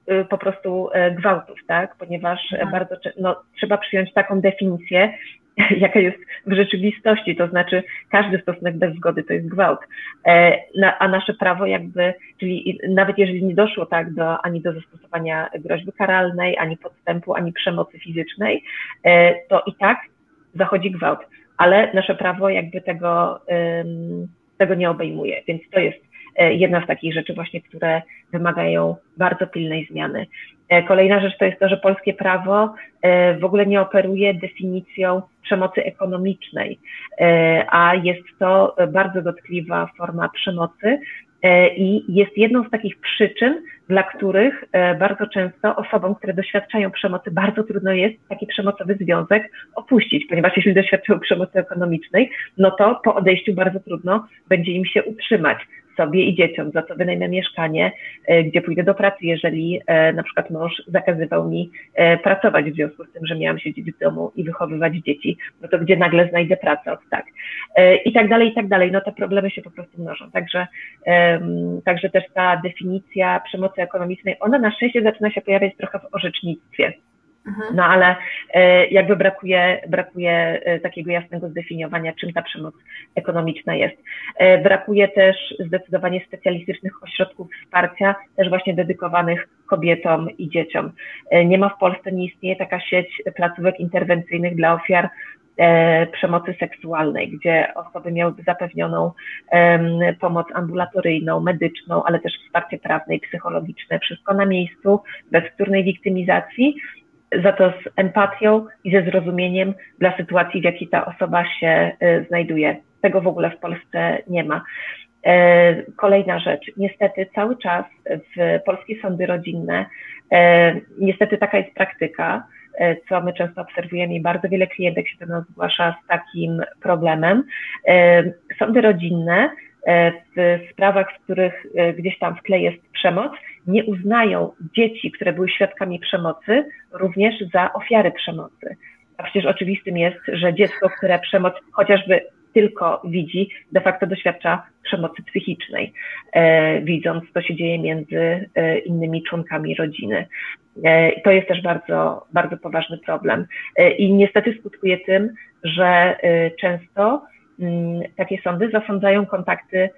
e, po prostu gwałtów, tak? Ponieważ tak. bardzo no, trzeba przyjąć taką definicję, jaka jest w rzeczywistości, to znaczy każdy stosunek bez zgody to jest gwałt, a nasze prawo jakby, czyli nawet jeżeli nie doszło tak do, ani do zastosowania groźby karalnej, ani podstępu, ani przemocy fizycznej, to i tak zachodzi gwałt, ale nasze prawo jakby tego, tego nie obejmuje, więc to jest e, jedna z takich rzeczy właśnie, które wymagają bardzo pilnej zmiany. E, kolejna rzecz to jest to, że polskie prawo e, w ogóle nie operuje definicją przemocy ekonomicznej, a jest to bardzo dotkliwa forma przemocy, E, I jest jedną z takich przyczyn, dla których e, bardzo często osobom, które doświadczają przemocy, bardzo trudno jest taki przemocowy związek opuścić, ponieważ jeśli doświadczają przemocy ekonomicznej, no to po odejściu bardzo trudno będzie im się utrzymać sobie i dzieciom, za to wynajmę mieszkanie, e, gdzie pójdę do pracy, jeżeli e, na przykład mąż zakazywał mi e, pracować w związku z tym, że miałam siedzieć w domu i wychowywać dzieci, no to gdzie nagle znajdę pracę tak. I tak dalej, i tak dalej. No te problemy się po prostu mnożą. Także, także też ta definicja przemocy ekonomicznej, ona na szczęście zaczyna się pojawiać trochę w orzecznictwie. Mhm. No ale e, jakby brakuje, brakuje e, takiego jasnego zdefiniowania, czym ta przemoc ekonomiczna jest. E, brakuje też zdecydowanie specjalistycznych ośrodków wsparcia, też właśnie dedykowanych kobietom i dzieciom. Nie ma w Polsce, nie istnieje taka sieć placówek interwencyjnych dla ofiar przemocy seksualnej, gdzie osoby miałyby zapewnioną pomoc ambulatoryjną, medyczną, ale też wsparcie prawne i psychologiczne, wszystko na miejscu, bez wtórnej wiktymizacji za to z empatią i ze zrozumieniem dla sytuacji, w jakiej ta osoba się y, znajduje. Tego w ogóle w Polsce nie ma. E, kolejna rzecz. Niestety cały czas w polskie sądy rodzinne, e, niestety taka jest praktyka, e, co my często obserwujemy i bardzo wiele klientek się do nas zgłasza z takim problemem. Sądy rodzinne w sprawach, w których e, gdzieś tam w tle jest przemoc, nie uznają dzieci, które były świadkami przemocy, również za ofiary przemocy. A przecież oczywistym jest, że dziecko, które przemoc chociażby tylko widzi, de facto doświadcza przemocy psychicznej, e, widząc, co się dzieje między e, innymi członkami rodziny. E, to jest też bardzo, bardzo poważny problem. E, I niestety skutkuje tym, że e, często takie sądy zasądzają kontakty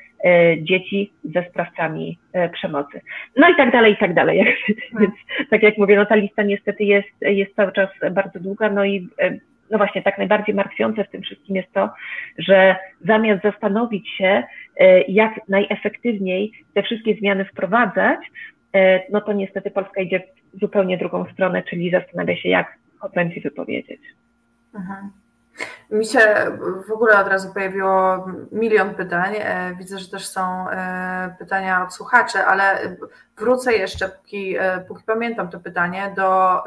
dzieci ze sprawcami przemocy. No i tak dalej, i tak dalej. Więc tak jak mówię, no ta lista niestety jest, jest cały czas bardzo długa, no i no właśnie, tak najbardziej martwiące w tym wszystkim jest to, że zamiast zastanowić się, jak najefektywniej te wszystkie zmiany wprowadzać, no to niestety Polska idzie w zupełnie drugą stronę, czyli zastanawia się, jak konwencję wypowiedzieć. Mhm. Mi się w ogóle od razu pojawiło milion pytań. E, widzę, że też są e, pytania od słuchaczy, ale wrócę jeszcze, póki, e, póki pamiętam to pytanie, do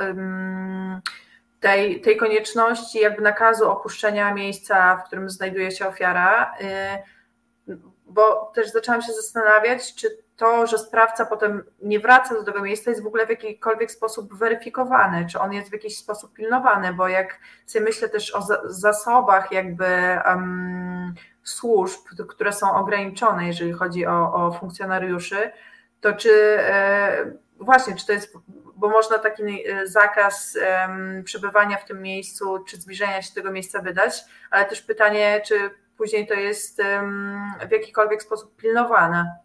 tej, tej konieczności jakby nakazu opuszczenia miejsca, w którym znajduje się ofiara, bo też zaczęłam się zastanawiać, czy to, że sprawca potem nie wraca do tego miejsca, jest w ogóle w jakikolwiek sposób weryfikowany, czy on jest w jakiś sposób pilnowany, bo jak sobie myślę też o zasobach jakby um, służb, które są ograniczone, jeżeli chodzi o, o funkcjonariuszy, to czy e, właśnie, czy to jest, bo można taki e, zakaz przebywania w tym miejscu, czy zbliżenia się do tego miejsca wydać, ale też pytanie, czy później to jest w jakikolwiek sposób pilnowane.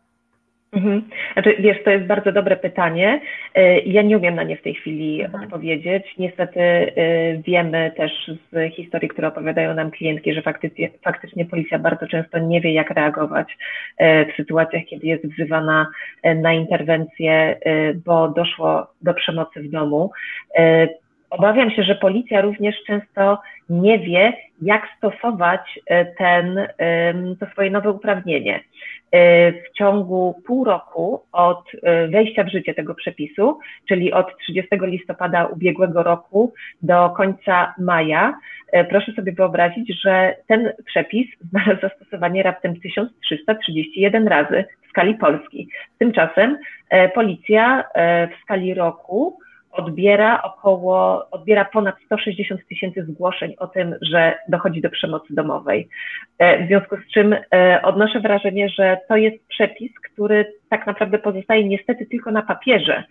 Mhm. Znaczy, wiesz, to jest bardzo dobre pytanie. E, ja nie umiem na nie w tej chwili mhm. odpowiedzieć. Niestety e, wiemy też z historii, które opowiadają nam klientki, że faktycznie, faktycznie policja bardzo często nie wie, jak reagować e, w sytuacjach, kiedy jest wzywana na interwencję, bo doszło do przemocy w domu. Obawiam się, że policja również często nie wie, jak stosować ten, to swoje nowe uprawnienie. E, w ciągu pół roku od e, wejścia w życie tego przepisu, czyli od 30 listopada ubiegłego roku do końca maja, e, proszę sobie wyobrazić, że ten przepis znalazł zastosowanie raptem 1331 razy w skali Polski. Tymczasem policja w skali roku odbiera około, odbiera ponad 160 tysięcy zgłoszeń o tym, że dochodzi do przemocy domowej. E, w związku z czym e, odnoszę wrażenie, że to jest przepis, który tak naprawdę pozostaje niestety tylko na papierze.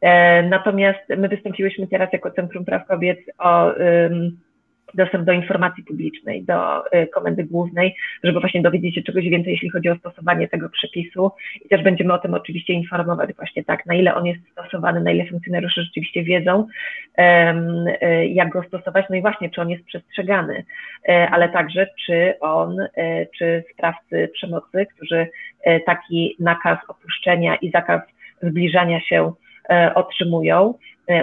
E, natomiast my wystąpiłyśmy teraz jako Centrum Praw Kobiet o dostęp do informacji publicznej, do y, komendy głównej, żeby właśnie dowiedzieć się czegoś więcej, jeśli chodzi o stosowanie tego przepisu. I też będziemy o tym oczywiście informować właśnie tak, na ile on jest stosowany, na ile funkcjonariusze rzeczywiście wiedzą, y, jak go stosować, no i właśnie, czy on jest przestrzegany, y, ale także, czy on, czy sprawcy przemocy, którzy taki nakaz opuszczenia i zakaz zbliżania się otrzymują, E,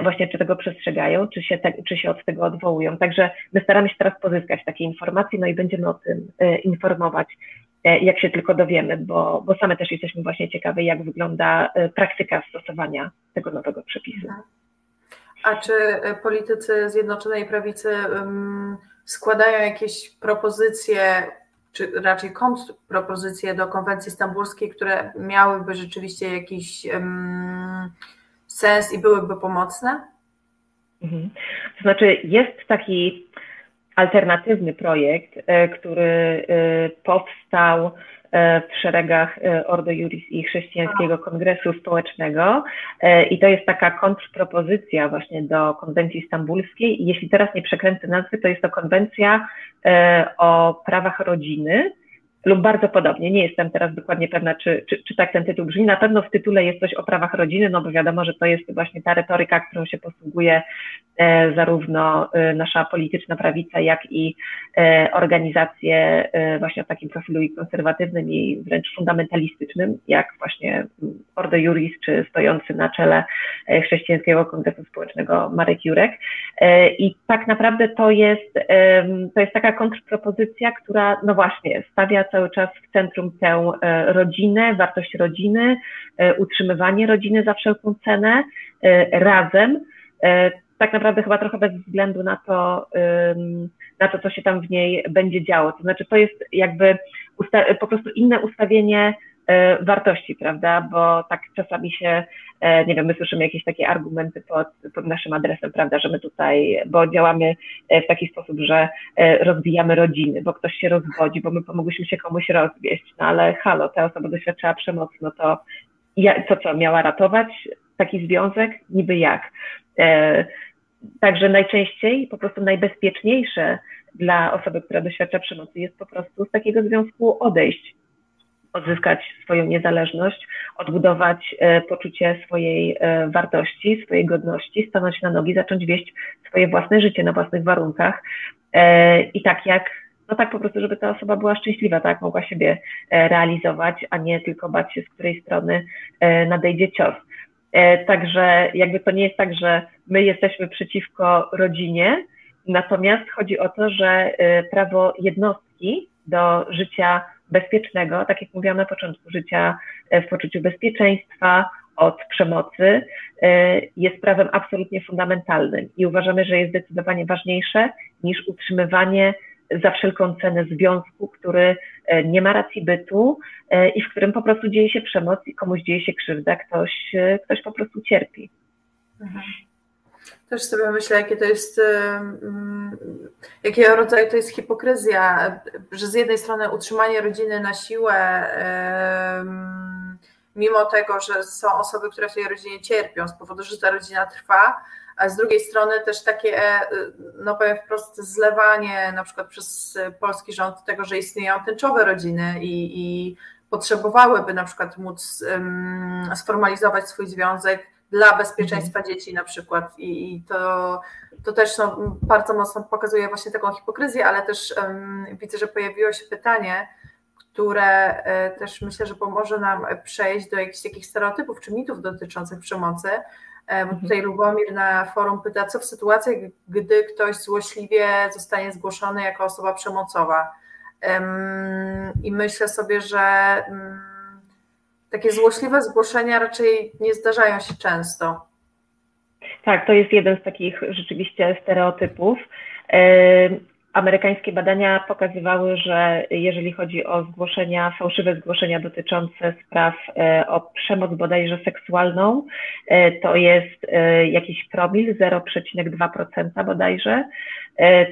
właśnie czy tego przestrzegają, czy się, te, czy się od tego odwołują. Także my staramy się teraz pozyskać takie informacje, no i będziemy o tym e, informować, e, jak się tylko dowiemy, bo, bo same też jesteśmy właśnie ciekawe, jak wygląda praktyka stosowania tego nowego przepisu. A czy politycy Zjednoczonej Prawicy składają jakieś propozycje, czy raczej kontrpropozycje do konwencji stambulskiej, które miałyby rzeczywiście jakiś um, sens i byłyby pomocne? Mhm. To znaczy, jest taki alternatywny projekt, e, który e, powstał e, w szeregach Ordo Juris i Chrześcijańskiego Kongresu Społecznego i to jest taka kontrpropozycja właśnie do konwencji stambulskiej. Jeśli teraz nie przekręcę nazwy, to jest to konwencja o prawach rodziny, lub bardzo podobnie. Nie jestem teraz dokładnie pewna, czy, czy, czy, tak ten tytuł brzmi. Na pewno w tytule jest coś o prawach rodziny, no bo wiadomo, że to jest właśnie ta retoryka, którą się posługuje e, zarówno e, nasza polityczna prawica, jak i e, organizacje e, właśnie o takim profilu i konserwatywnym i wręcz fundamentalistycznym, jak właśnie Ordo Juris, czy stojący na czele e, Chrześcijańskiego Kongresu Społecznego Marek Jurek. E, I tak naprawdę to jest, to jest taka kontrpropozycja, która no właśnie stawia cały czas w centrum tę e, rodzinę, wartość rodziny, e, utrzymywanie rodziny za wszelką cenę e, razem. Tak naprawdę chyba trochę bez względu na to, na to, co się tam w niej będzie działo. To znaczy, to jest jakby po prostu inne ustawienie wartości, prawda? Bo tak czasami się, nie wiem, my słyszymy jakieś takie argumenty pod, pod naszym adresem, prawda, że my tutaj, bo działamy w taki sposób, że rozbijamy rodziny, bo ktoś się rozwodzi, bo my pomogliśmy się komuś rozwieść, no ale halo, ta osoba doświadczała przemocy, no to ja, co co, miała ratować taki związek? Niby jak? Także najczęściej, po prostu najbezpieczniejsze dla osoby, która doświadcza przemocy, jest po prostu z takiego związku odejść, odzyskać swoją niezależność, odbudować e, poczucie swojej e, wartości, swojej godności, stanąć na nogi, zacząć wieść swoje własne życie na własnych warunkach. E, I tak jak, no tak po prostu, żeby ta osoba była szczęśliwa, tak, mogła siebie realizować, a nie tylko bać się, z której strony nadejdzie cios. Także jakby to nie jest tak, że my jesteśmy przeciwko rodzinie, natomiast chodzi o to, że prawo jednostki do życia bezpiecznego, tak jak mówiłam na początku, życia y, w poczuciu bezpieczeństwa, od przemocy, y, jest prawem absolutnie fundamentalnym i uważamy, że jest zdecydowanie ważniejsze niż utrzymywanie za wszelką cenę związku, który nie ma racji bytu i w którym po prostu dzieje się przemoc i komuś dzieje się krzywda, ktoś, ktoś po prostu cierpi. Mhm. Też sobie myślę, jakie to jest, jakiego rodzaju to jest hipokryzja, że z jednej strony utrzymanie rodziny na siłę, mimo tego, że są osoby, które w tej rodzinie cierpią z powodu, że ta rodzina trwa, a z drugiej strony też takie, e, no powiem wprost, zlewanie na przykład przez polski rząd tego, że istnieją tęczowe rodziny i, i potrzebowałyby na przykład móc sformalizować swój związek dla bezpieczeństwa mhm. dzieci na przykład i, i to, to też no, bardzo mocno pokazuje właśnie taką hipokryzję, ale też um, widzę, że pojawiło się pytanie, które y, też myślę, że pomoże nam przejść do jakichś takich stereotypów czy mitów dotyczących przemocy. E, bo tutaj Lubomir na forum pyta, co w sytuacji, gdy ktoś złośliwie zostanie zgłoszony jako osoba przemocowa. I myślę sobie, że mm, takie złośliwe zgłoszenia raczej nie zdarzają się często. Tak, to jest jeden z takich rzeczywiście stereotypów. Amerykańskie badania pokazywały, że jeżeli chodzi o zgłoszenia, fałszywe zgłoszenia dotyczące spraw e, o przemoc bodajże seksualną, e, to jest e, jakiś promil 0,2% bodajże.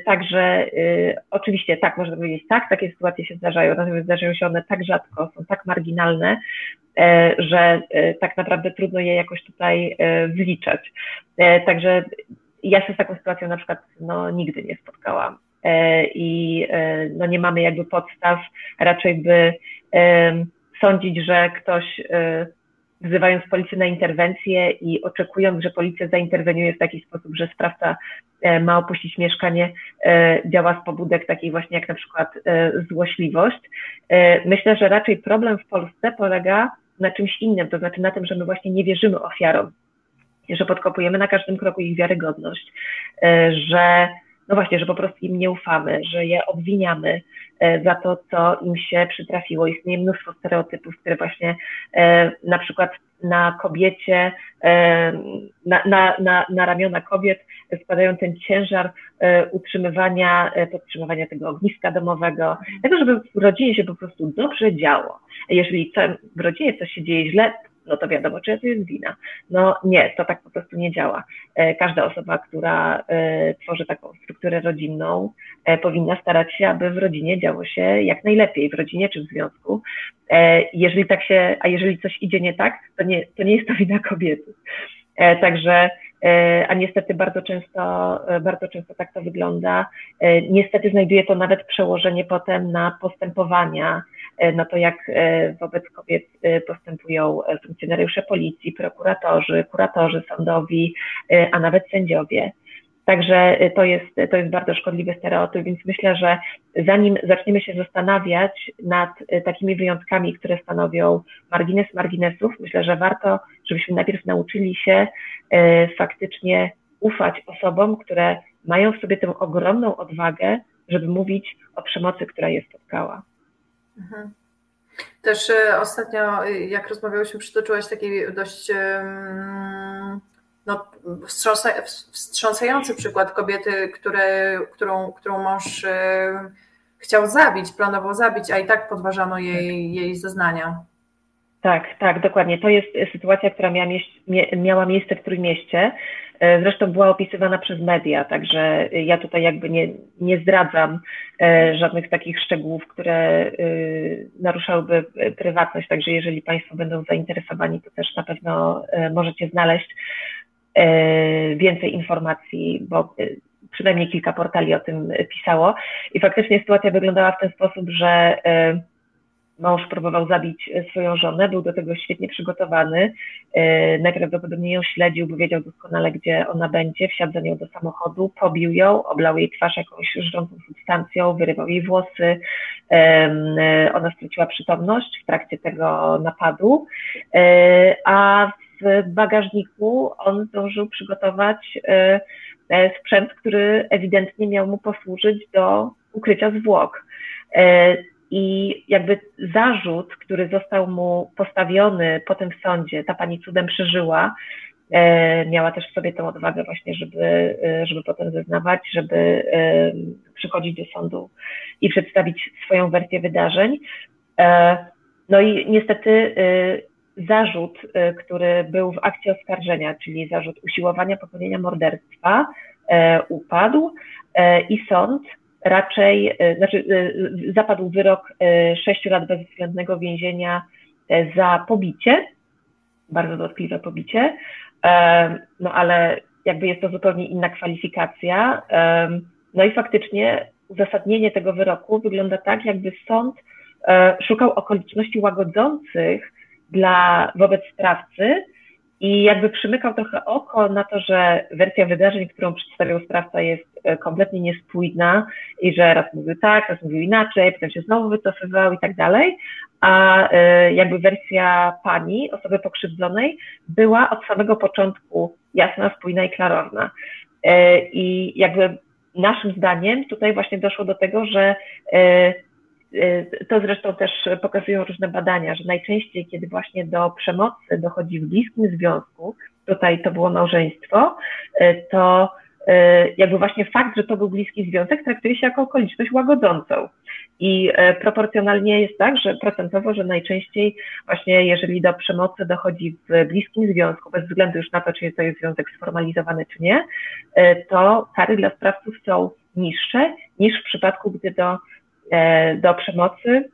Także oczywiście tak, można powiedzieć tak, takie sytuacje się zdarzają, natomiast zdarzają się one tak rzadko, są tak marginalne, że tak naprawdę trudno je jakoś tutaj wliczać. Także ja się z taką sytuacją na przykład no, nigdy nie spotkałam. E, i e, no nie mamy jakby podstaw raczej by sądzić, że ktoś e, wzywając policję na interwencję i oczekując, że policja zainterweniuje w taki sposób, że sprawca ma opuścić mieszkanie, działa z pobudek takiej właśnie jak na przykład złośliwość. Myślę, że raczej problem w Polsce polega na czymś innym, to znaczy na tym, że my właśnie nie wierzymy ofiarom, że podkopujemy na każdym kroku ich wiarygodność, że no właśnie, że po prostu im nie ufamy, że je obwiniamy e, za to, co im się przytrafiło. Istnieje mnóstwo stereotypów, które właśnie e, na przykład na kobiecie, e, na, na, na, na ramiona kobiet spadają ten ciężar utrzymywania, podtrzymywania tego ogniska domowego, tego, żeby w rodzinie się po prostu dobrze działo. Jeżeli w rodzinie coś się dzieje źle, no to wiadomo, czy to jest wina. No nie, to tak po prostu nie działa. E, każda osoba, która e, tworzy taką strukturę rodzinną, e, powinna starać się, aby w rodzinie działo się jak najlepiej, w rodzinie czy w związku. Jeżeli tak się, a jeżeli coś idzie nie tak, to nie, to nie jest to wina kobiety. Także a niestety bardzo często, bardzo często tak to wygląda. Niestety znajduje to nawet przełożenie potem na postępowania E, na to, jak e, wobec kobiet e, postępują funkcjonariusze policji, prokuratorzy, kuratorzy sądowi, a nawet sędziowie. Także to jest, to jest bardzo szkodliwy stereotyp, więc myślę, że zanim zaczniemy się zastanawiać nad takimi wyjątkami, które stanowią margines marginesów, myślę, że warto, żebyśmy najpierw nauczyli się faktycznie ufać osobom, które mają w sobie tę ogromną odwagę, żeby mówić o przemocy, która je spotkała. Mhm. Też e, ostatnio, e, jak rozmawiałyśmy, przytoczyłaś taki dość no, wstrząsający przykład kobiety, które, którą, którą mąż e, chciał zabić, planował zabić, a i tak podważano jej, jej zeznania. Tak, tak, dokładnie. To jest sytuacja, która miała, miała miejsce w Trójmieście. E, zresztą była opisywana przez media, także ja tutaj jakby nie, nie zdradzam e, żadnych takich szczegółów, które e, naruszałyby prywatność, także jeżeli Państwo będą zainteresowani, to też na pewno możecie znaleźć więcej informacji, bo przynajmniej kilka portali o tym pisało. I faktycznie sytuacja wyglądała w ten sposób, że mąż próbował zabić e, swoją żonę, był do tego świetnie przygotowany, e, najprawdopodobniej ją śledził, bo wiedział doskonale, gdzie ona będzie, wsiadł za nią do samochodu, pobił ją, oblał jej twarz jakąś żrącą substancją, wyrywał jej włosy, e, ona straciła przytomność w trakcie tego napadu, a w bagażniku on zdążył przygotować sprzęt, który ewidentnie miał mu posłużyć do ukrycia zwłok. I jakby zarzut, który został mu postawiony potem w sądzie, ta pani cudem przeżyła, e, miała też w sobie tę odwagę właśnie, żeby, e, żeby potem zeznawać, żeby e, przychodzić do sądu i przedstawić swoją wersję wydarzeń. No i niestety zarzut, który był w akcie oskarżenia, czyli zarzut usiłowania popełnienia morderstwa, upadł i sąd raczej, e, znaczy e, zapadł wyrok 6 e, lat bezwzględnego więzienia za pobicie, bardzo dotkliwe pobicie, no ale jakby jest to zupełnie inna kwalifikacja. No i faktycznie uzasadnienie tego wyroku wygląda tak, jakby sąd szukał okoliczności łagodzących dla wobec sprawcy, i jakby przymykał trochę oko na to, że wersja wydarzeń, którą przedstawiał sprawca, jest kompletnie niespójna i że raz mówił tak, raz mówił inaczej, potem się znowu wycofywał i tak dalej, a e, jakby wersja pani, osoby pokrzywdzonej, była od samego początku jasna, spójna i klarowna. E, I jakby naszym zdaniem tutaj właśnie doszło do tego, że to zresztą też pokazują różne badania, że najczęściej, kiedy właśnie do przemocy dochodzi w bliskim związku, tutaj to było małżeństwo, to jakby właśnie fakt, że to był bliski związek, traktuje się jako okoliczność łagodzącą. I proporcjonalnie jest tak, że procentowo, że najczęściej właśnie jeżeli do przemocy dochodzi w bliskim związku, bez względu już na to, czy to jest związek sformalizowany, czy nie, to kary dla sprawców są niższe niż w przypadku, gdy do E, do przemocy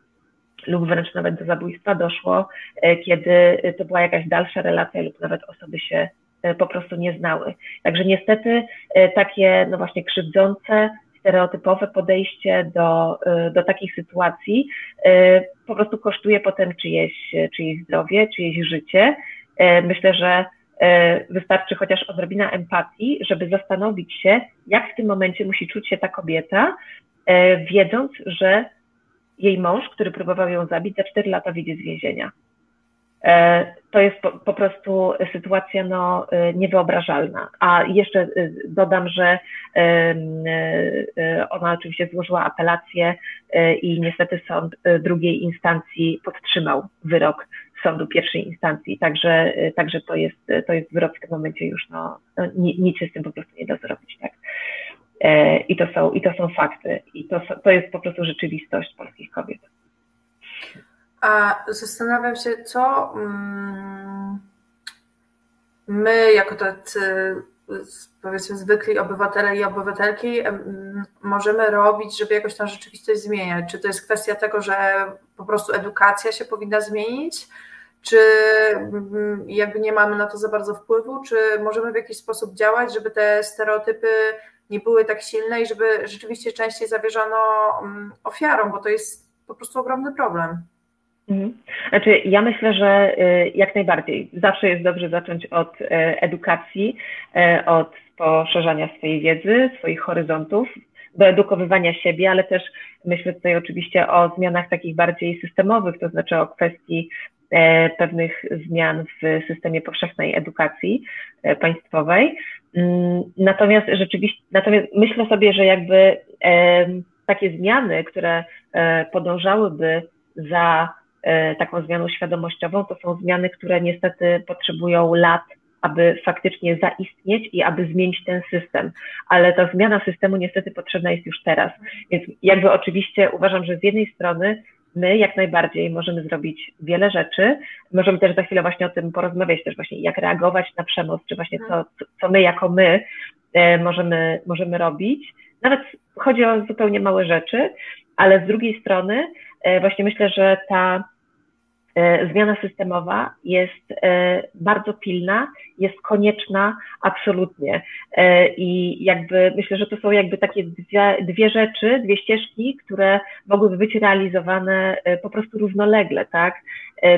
lub wręcz nawet do zabójstwa doszło, e, kiedy to była jakaś dalsza relacja lub nawet osoby się e, po prostu nie znały. Także niestety takie, no właśnie, krzywdzące, stereotypowe podejście do, do takich sytuacji po prostu kosztuje potem czyjeś, czyjeś zdrowie, czyjeś życie. Myślę, że wystarczy chociaż odrobina empatii, żeby zastanowić się, jak w tym momencie musi czuć się ta kobieta, E, wiedząc, że jej mąż, który próbował ją zabić, za 4 lata wyjdzie z więzienia. E, to jest po, po, prostu sytuacja no, e, niewyobrażalna. A jeszcze dodam, że ona oczywiście złożyła apelację i niestety sąd drugiej instancji podtrzymał wyrok sądu pierwszej instancji. Także, także to, jest, to jest wyrok w tym momencie już, no, nic się z tym po prostu nie da zrobić. Tak? E, I to są, i to są fakty. I to, to jest po prostu rzeczywistość polskich kobiet. A zastanawiam się, co mm, my, jako tacy powiedzmy zwykli obywatele i obywatelki, możemy robić, żeby jakoś tę rzeczywistość zmieniać? Czy to jest kwestia tego, że po prostu edukacja się powinna zmienić? Czy mm, jakby nie mamy na to za bardzo wpływu? Czy możemy w jakiś sposób działać, żeby te stereotypy nie były tak silne i żeby rzeczywiście częściej zawierzano mm, ofiarom, bo to jest po prostu ogromny problem. Mhm. Znaczy, ja myślę, że y, jak najbardziej. Zawsze jest dobrze zacząć od y, edukacji, y, od poszerzania swojej wiedzy, swoich horyzontów, do edukowywania siebie, ale też myślę tutaj oczywiście o zmianach takich bardziej systemowych, to znaczy o kwestii pewnych zmian w systemie powszechnej edukacji państwowej. Mm, natomiast rzeczywiście, natomiast myślę sobie, że jakby takie zmiany, które e, podążałyby za e, taką zmianą świadomościową, to są zmiany, które niestety potrzebują lat, aby faktycznie zaistnieć i aby zmienić ten system. Ale ta zmiana systemu niestety potrzebna jest już teraz. Więc jakby oczywiście uważam, że z jednej strony my jak najbardziej możemy zrobić wiele rzeczy. Możemy też za chwilę właśnie o tym porozmawiać, też właśnie jak reagować na przemoc, czy właśnie co, co my jako my e, możemy, możemy robić. Nawet chodzi o zupełnie małe rzeczy, ale z drugiej strony e, właśnie myślę, że ta E, zmiana systemowa jest e, bardzo pilna, jest konieczna absolutnie. E, I jakby myślę, że to są jakby takie dwie, dwie rzeczy, dwie ścieżki, które mogłyby być realizowane po prostu równolegle, tak?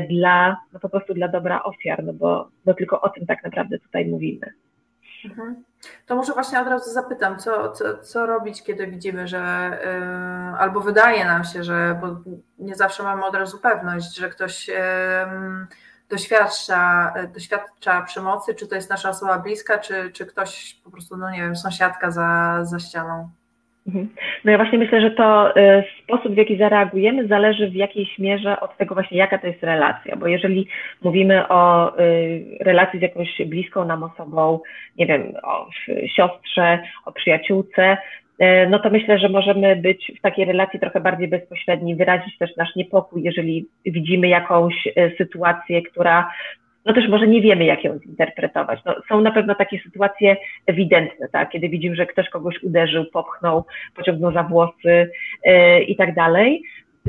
Dla, no po prostu dla dobra ofiar, no bo, bo tylko o tym tak naprawdę tutaj mówimy. Mhm. To może właśnie od razu zapytam, co, co, co robić, kiedy widzimy, że yy, albo wydaje nam się, że bo nie zawsze mamy od razu pewność, że ktoś yy, doświadcza, doświadcza przemocy, czy to jest nasza osoba bliska, czy, czy ktoś po prostu, no nie wiem, sąsiadka za, za ścianą. Mhm. No ja właśnie myślę, że to y, sposób, w jaki zareagujemy, zależy w jakiejś mierze od tego właśnie, jaka to jest relacja, bo jeżeli mówimy o y, relacji z jakąś bliską nam osobą, nie wiem, o siostrze, o przyjaciółce, y, no to myślę, że możemy być w takiej relacji trochę bardziej bezpośredni, wyrazić też nasz niepokój, jeżeli widzimy jakąś sytuację, która no też może nie wiemy, jak ją zinterpretować. No, są na pewno takie sytuacje ewidentne, tak? kiedy widzimy, że ktoś kogoś uderzył, popchnął, pociągnął za włosy yy, i tak dalej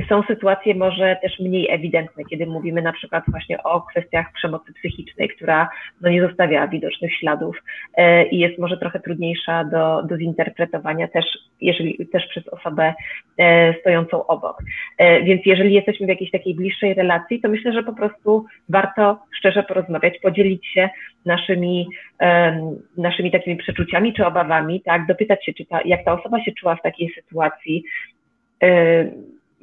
są sytuacje może też mniej ewidentne, kiedy mówimy na przykład właśnie o kwestiach przemocy psychicznej, która no nie zostawia widocznych śladów e, i jest może trochę trudniejsza do, do zinterpretowania też, jeżeli, też przez osobę e, stojącą obok. E, więc jeżeli jesteśmy w jakiejś takiej bliższej relacji, to myślę, że po prostu warto szczerze porozmawiać, podzielić się naszymi, naszymi takimi przeczuciami czy obawami, tak, dopytać się, czy ta, jak ta osoba się czuła w takiej sytuacji,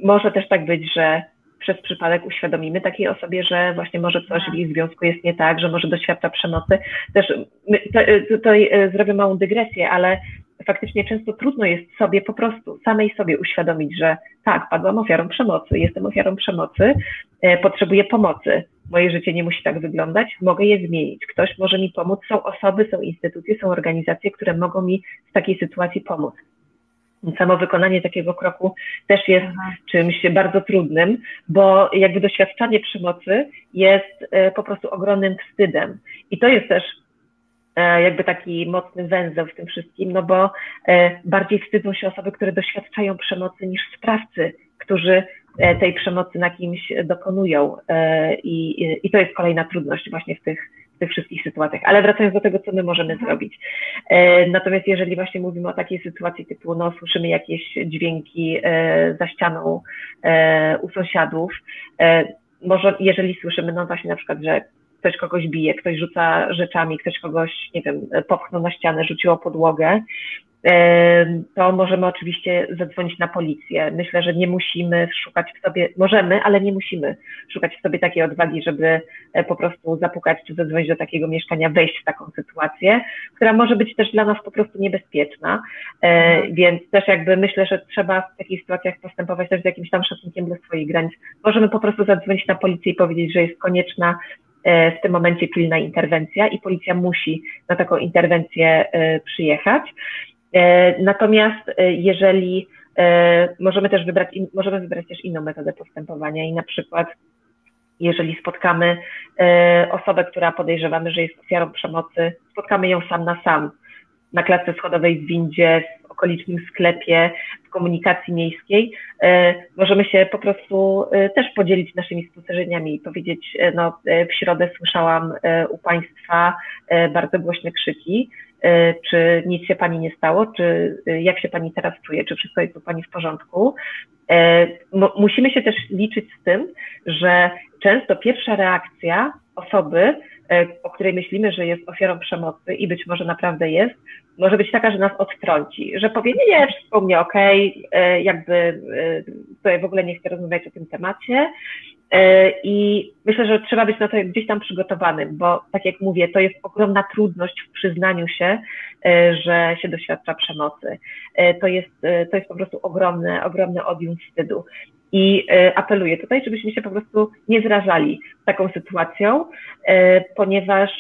może też tak być, że przez przypadek uświadomimy takiej osobie, że właśnie może coś w jej związku jest nie tak, że może doświadcza przemocy. Też tutaj e, zrobię małą dygresję, ale faktycznie często trudno jest sobie po prostu, samej sobie uświadomić, że tak, padłam ofiarą przemocy, jestem ofiarą przemocy, e, potrzebuję pomocy. Moje życie nie musi tak wyglądać, mogę je zmienić. Ktoś może mi pomóc. Są osoby, są instytucje, są organizacje, które mogą mi w takiej sytuacji pomóc samo wykonanie takiego kroku też jest Aha. czymś bardzo trudnym, bo jakby doświadczanie przemocy jest e, po prostu ogromnym wstydem. I to jest też e, jakby taki mocny węzeł w tym wszystkim, no bo e, bardziej wstydzą się osoby, które doświadczają przemocy niż sprawcy, którzy tej przemocy na kimś dokonują. I, i to jest kolejna trudność właśnie w tych w tych wszystkich sytuacjach. Ale wracając do tego, co my możemy mhm. zrobić. E, natomiast jeżeli właśnie mówimy o takiej sytuacji typu, no, słyszymy jakieś dźwięki e, za ścianą e, u sąsiadów, może jeżeli słyszymy, no właśnie na przykład, że ktoś kogoś bije, ktoś rzuca rzeczami, ktoś kogoś, nie wiem, popchnął na ścianę, rzucił o podłogę, to możemy oczywiście zadzwonić na policję. Myślę, że nie musimy szukać w sobie, możemy, ale nie musimy szukać w sobie takiej odwagi, żeby e, po prostu zapukać czy zadzwonić do takiego mieszkania, wejść w taką sytuację, która może być też dla nas po prostu niebezpieczna. E. Więc też jakby myślę, że trzeba w takich sytuacjach postępować też z jakimś tam szacunkiem do swoich granic. Możemy po prostu zadzwonić na policję i powiedzieć, że jest konieczna w tym momencie pilna interwencja i policja musi na taką interwencję przyjechać. E, natomiast e, jeżeli e, możemy też wybrać, możemy wybrać też inną metodę postępowania i na przykład jeżeli spotkamy osobę, która podejrzewamy, że jest ofiarą przemocy, spotkamy ją sam na sam na klatce schodowej w windzie, okolicznym sklepie, w komunikacji miejskiej, możemy się po prostu też podzielić naszymi spostrzeżeniami i powiedzieć, no w środę słyszałam u Państwa bardzo głośne krzyki, E, czy nic się Pani nie stało, czy e, jak się Pani teraz czuje, czy wszystko jest u Pani w porządku. E, musimy się też liczyć z tym, że często pierwsza reakcja osoby, o której myślimy, że jest ofiarą przemocy i być może naprawdę jest, może być taka, że nas odtrąci, że powie, nie, wszystko mnie okej, okay, jakby tutaj w ogóle nie chcę rozmawiać o tym temacie, E, I myślę, że trzeba być na to gdzieś tam przygotowanym, bo tak jak mówię, to jest ogromna trudność w przyznaniu się, e, że się doświadcza przemocy. E, to jest, to jest po prostu ogromny, ogromny odjum wstydu. I apeluję tutaj, żebyśmy się po prostu nie zrażali taką sytuacją, ponieważ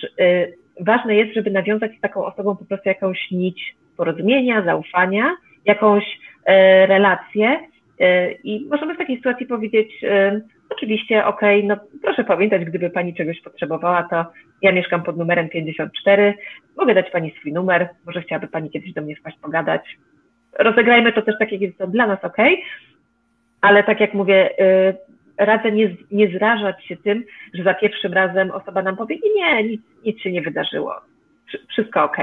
ważne jest, żeby nawiązać z taką osobą po prostu jakąś nić porozumienia, zaufania, jakąś relację, I możemy w takiej sytuacji powiedzieć, oczywiście, okej, okay, no proszę pamiętać, gdyby Pani czegoś potrzebowała, to ja mieszkam pod numerem 54, mogę dać Pani swój numer, może chciałaby Pani kiedyś do mnie wpaść pogadać. Rozegrajmy to też tak, jak jest to dla nas ok, ale tak jak mówię, radzę nie, nie zrażać się tym, że za pierwszym razem osoba nam powie, nie, nic, nic się nie wydarzyło, wszystko ok.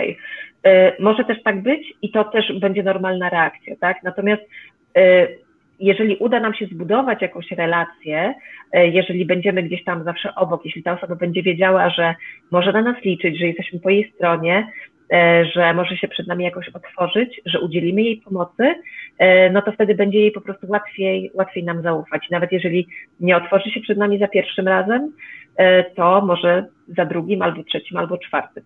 Może też tak być i to też będzie normalna reakcja, tak? Natomiast jeżeli uda nam się zbudować jakąś relację, e, jeżeli będziemy gdzieś tam zawsze obok, jeśli ta osoba będzie wiedziała, że może na nas liczyć, że jesteśmy po jej stronie, że może się przed nami jakoś otworzyć, że udzielimy jej pomocy, e, no to wtedy będzie jej po prostu łatwiej, łatwiej nam zaufać. Nawet jeżeli nie otworzy się przed nami za pierwszym razem, to może za drugim, albo trzecim, albo czwartym.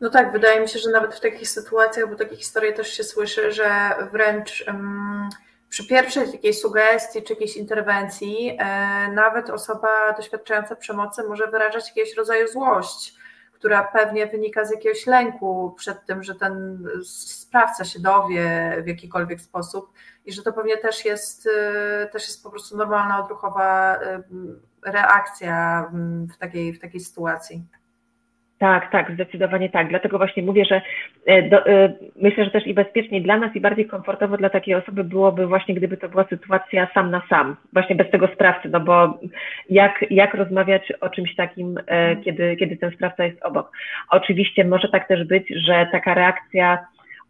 No tak, wydaje mi się, że nawet w takich sytuacjach, bo takie historie też się słyszy, że wręcz. Um przy pierwszej takiej sugestii czy jakiejś interwencji, e, nawet osoba doświadczająca przemocy może wyrażać jakiegoś rodzaju złość, która pewnie wynika z jakiegoś lęku przed tym, że ten sprawca się dowie w jakikolwiek sposób i że to pewnie też jest, e, też jest po prostu normalna, odruchowa e, reakcja w takiej, w takiej sytuacji. Tak, tak, zdecydowanie tak. Dlatego właśnie mówię, że e, do, e, myślę, że też i bezpieczniej dla nas i bardziej komfortowo dla takiej osoby byłoby właśnie, gdyby to była sytuacja sam na sam, właśnie bez tego sprawcy, no bo jak, jak rozmawiać o czymś takim, e, kiedy, kiedy ten sprawca jest obok. Oczywiście może tak też być, że taka reakcja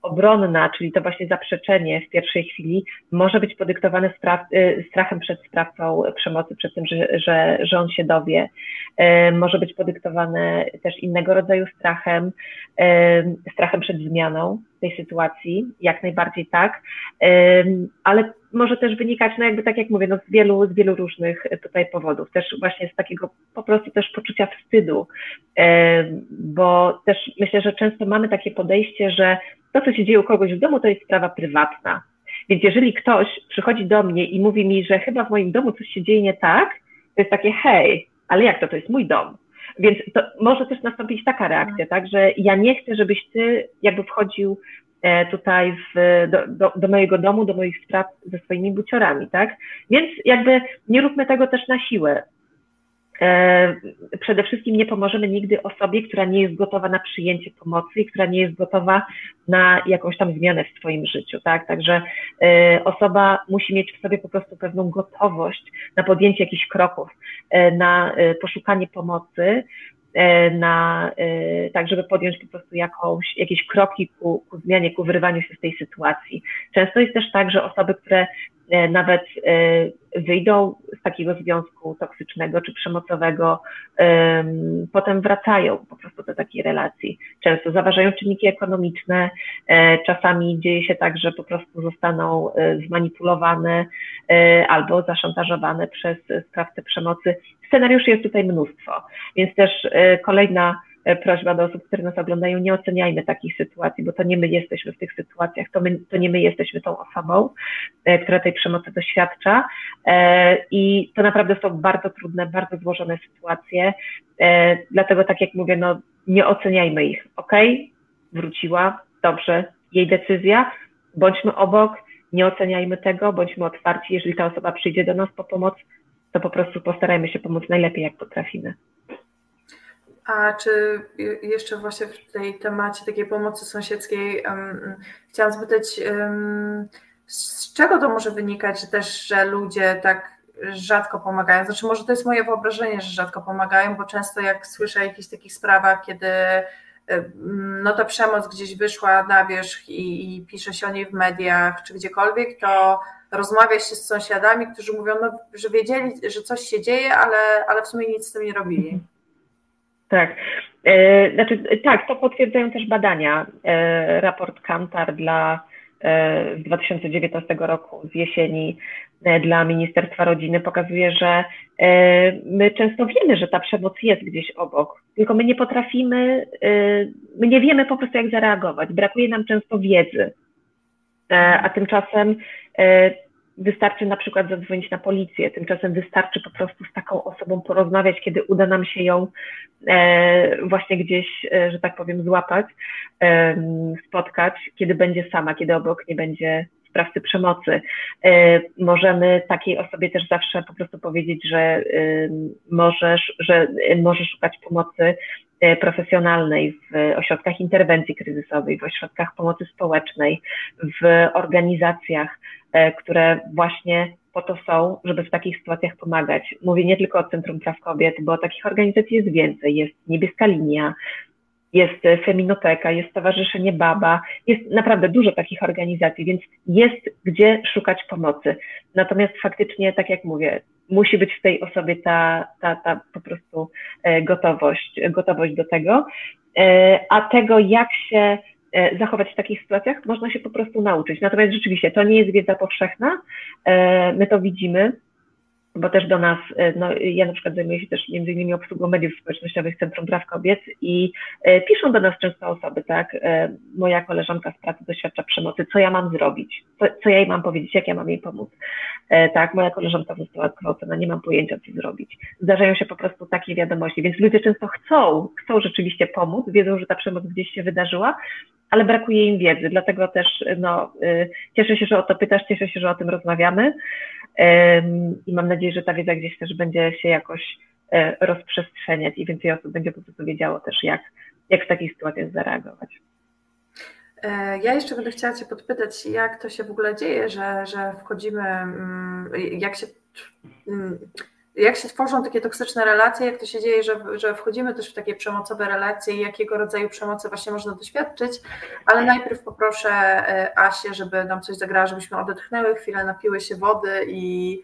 obronna, czyli to właśnie zaprzeczenie w pierwszej chwili, może być podyktowane y, strachem przed sprawcą przemocy, przed tym, że, że, że on się dowie. Y, może być podyktowane też innego rodzaju strachem, y, strachem przed zmianą tej sytuacji, jak najbardziej tak, ale może też wynikać, no jakby tak jak mówię, no z wielu, z wielu różnych tutaj powodów, też właśnie z takiego po prostu też poczucia wstydu, bo też myślę, że często mamy takie podejście, że to, co się dzieje u kogoś w domu, to jest sprawa prywatna. Więc jeżeli ktoś przychodzi do mnie i mówi mi, że chyba w moim domu coś się dzieje nie tak, to jest takie hej, ale jak to, to jest mój dom. Więc to może też nastąpić taka reakcja, tak, że ja nie chcę, żebyś ty jakby wchodził e, tutaj w, do, do, do, mojego domu, do moich spraw ze swoimi buciorami, tak? Więc jakby nie róbmy tego też na siłę. E, przede wszystkim nie pomożemy nigdy osobie, która nie jest gotowa na przyjęcie pomocy i która nie jest gotowa na jakąś tam zmianę w swoim życiu, tak? Także e, osoba musi mieć w sobie po prostu pewną gotowość na podjęcie jakichś kroków, e, na poszukanie pomocy, na, tak, żeby podjąć po prostu jakąś, jakieś kroki ku, ku zmianie, ku wyrywaniu się z tej sytuacji. Często jest też tak, że osoby, które nawet e, wyjdą z takiego związku toksycznego czy przemocowego, potem wracają po prostu do takiej relacji. Często zaważają czynniki ekonomiczne, e, czasami dzieje się tak, że po prostu zostaną zmanipulowane albo zaszantażowane przez sprawcę przemocy. Scenariuszy jest tutaj mnóstwo, więc też kolejna E, prośba do osób, które nas oglądają, nie oceniajmy takich sytuacji, bo to nie my jesteśmy w tych sytuacjach, to, my, to nie my jesteśmy tą osobą, e, która tej przemocy doświadcza e, i to naprawdę są bardzo trudne, bardzo złożone sytuacje, dlatego tak jak mówię, no nie oceniajmy ich, ok? Wróciła, dobrze, jej decyzja, bądźmy obok, nie oceniajmy tego, bądźmy otwarci, jeżeli ta osoba przyjdzie do nas po pomoc, to po prostu postarajmy się pomóc najlepiej, jak potrafimy. A czy jeszcze właśnie w tej temacie takiej pomocy sąsiedzkiej um, chciałam zapytać, um, z czego to może wynikać też, że ludzie tak rzadko pomagają? Znaczy może to jest moje wyobrażenie, że rzadko pomagają, bo często jak słyszę o jakichś takich sprawach, kiedy no ta przemoc gdzieś wyszła na wierzch i, i pisze się o niej w mediach czy gdziekolwiek, to rozmawia się z sąsiadami, którzy mówią, no, że wiedzieli, że coś się dzieje, ale, ale w sumie nic z tym nie robili. Tak. E, znaczy, tak, to potwierdzają też badania. E, raport Kantar dla e, z 2019 roku z jesieni dla Ministerstwa Rodziny pokazuje, że my często wiemy, że ta przemoc jest gdzieś obok, tylko my nie potrafimy, my nie wiemy po prostu jak zareagować. Brakuje nam często wiedzy. A tymczasem wystarczy na przykład zadzwonić na policję, tymczasem wystarczy po prostu z taką osobą porozmawiać, kiedy uda nam się ją e, właśnie gdzieś, e, że tak powiem, złapać, e, spotkać, kiedy będzie sama, kiedy obok nie będzie sprawcy przemocy. Możemy takiej osobie też zawsze po prostu powiedzieć, że możesz, że może szukać pomocy profesjonalnej w ośrodkach interwencji kryzysowej, w ośrodkach pomocy społecznej, w organizacjach, które właśnie po to są, żeby w takich sytuacjach pomagać. Mówię nie tylko o Centrum Praw Kobiet, bo takich organizacji jest więcej. Jest Niebieska Linia, jest Feminoteka, jest Stowarzyszenie Baba, jest naprawdę dużo takich organizacji, więc jest gdzie szukać pomocy. Natomiast faktycznie, tak jak mówię, musi być w tej osobie ta, ta, ta po prostu e, gotowość, gotowość do tego. E, a tego, jak się E, zachować w takich sytuacjach, można się po prostu nauczyć. Natomiast rzeczywiście to nie jest wiedza powszechna, my to widzimy, bo też do nas, e, no, ja na przykład zajmuję się też między innymi obsługą mediów społecznościowych Centrum Praw Kobiet i e, piszą do nas często osoby, tak, e, moja koleżanka z pracy doświadcza przemocy, co ja mam zrobić, co, co ja jej mam powiedzieć, jak ja mam jej pomóc, e, tak, moja koleżanka została zgwałcona, nie mam pojęcia, co zrobić. Zdarzają się po prostu takie wiadomości, więc ludzie często chcą, chcą rzeczywiście pomóc, wiedzą, że ta przemoc gdzieś się wydarzyła, ale brakuje im wiedzy, dlatego też no, y, cieszę się, że o to pytasz, cieszę się, że o tym rozmawiamy i mam nadzieję, że ta wiedza gdzieś też będzie się jakoś e, rozprzestrzeniać i więcej osób będzie po prostu wiedziało też, jak, jak w takich sytuacjach zareagować. E, ja jeszcze będę chciała Cię podpytać, jak to się w ogóle dzieje, że, że wchodzimy, mm, jak się mm, jak się tworzą takie toksyczne relacje, jak to się dzieje, że, że wchodzimy też w takie przemocowe relacje i jakiego rodzaju przemocy właśnie można doświadczyć, ale najpierw poproszę e, Asię, żeby nam coś zagrała, żebyśmy odetchnęły, chwilę napiły się wody i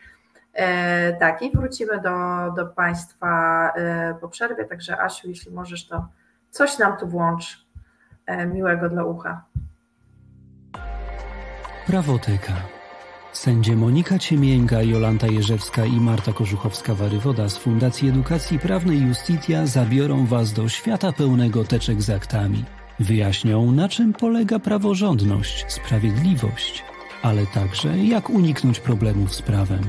e, tak, i wrócimy do, do Państwa e, po przerwie, także Asiu, jeśli możesz, to coś nam tu włącz miłego dla ucha. Prawoteka. Sędzie Monika Ciemięga, Jolanta Jerzewska i Marta Korzuchowska-Warywoda z Fundacji Edukacji Prawnej Justitia zabiorą Was do świata pełnego teczek z aktami. Wyjaśnią, na czym polega praworządność, sprawiedliwość, ale także jak uniknąć problemów z prawem.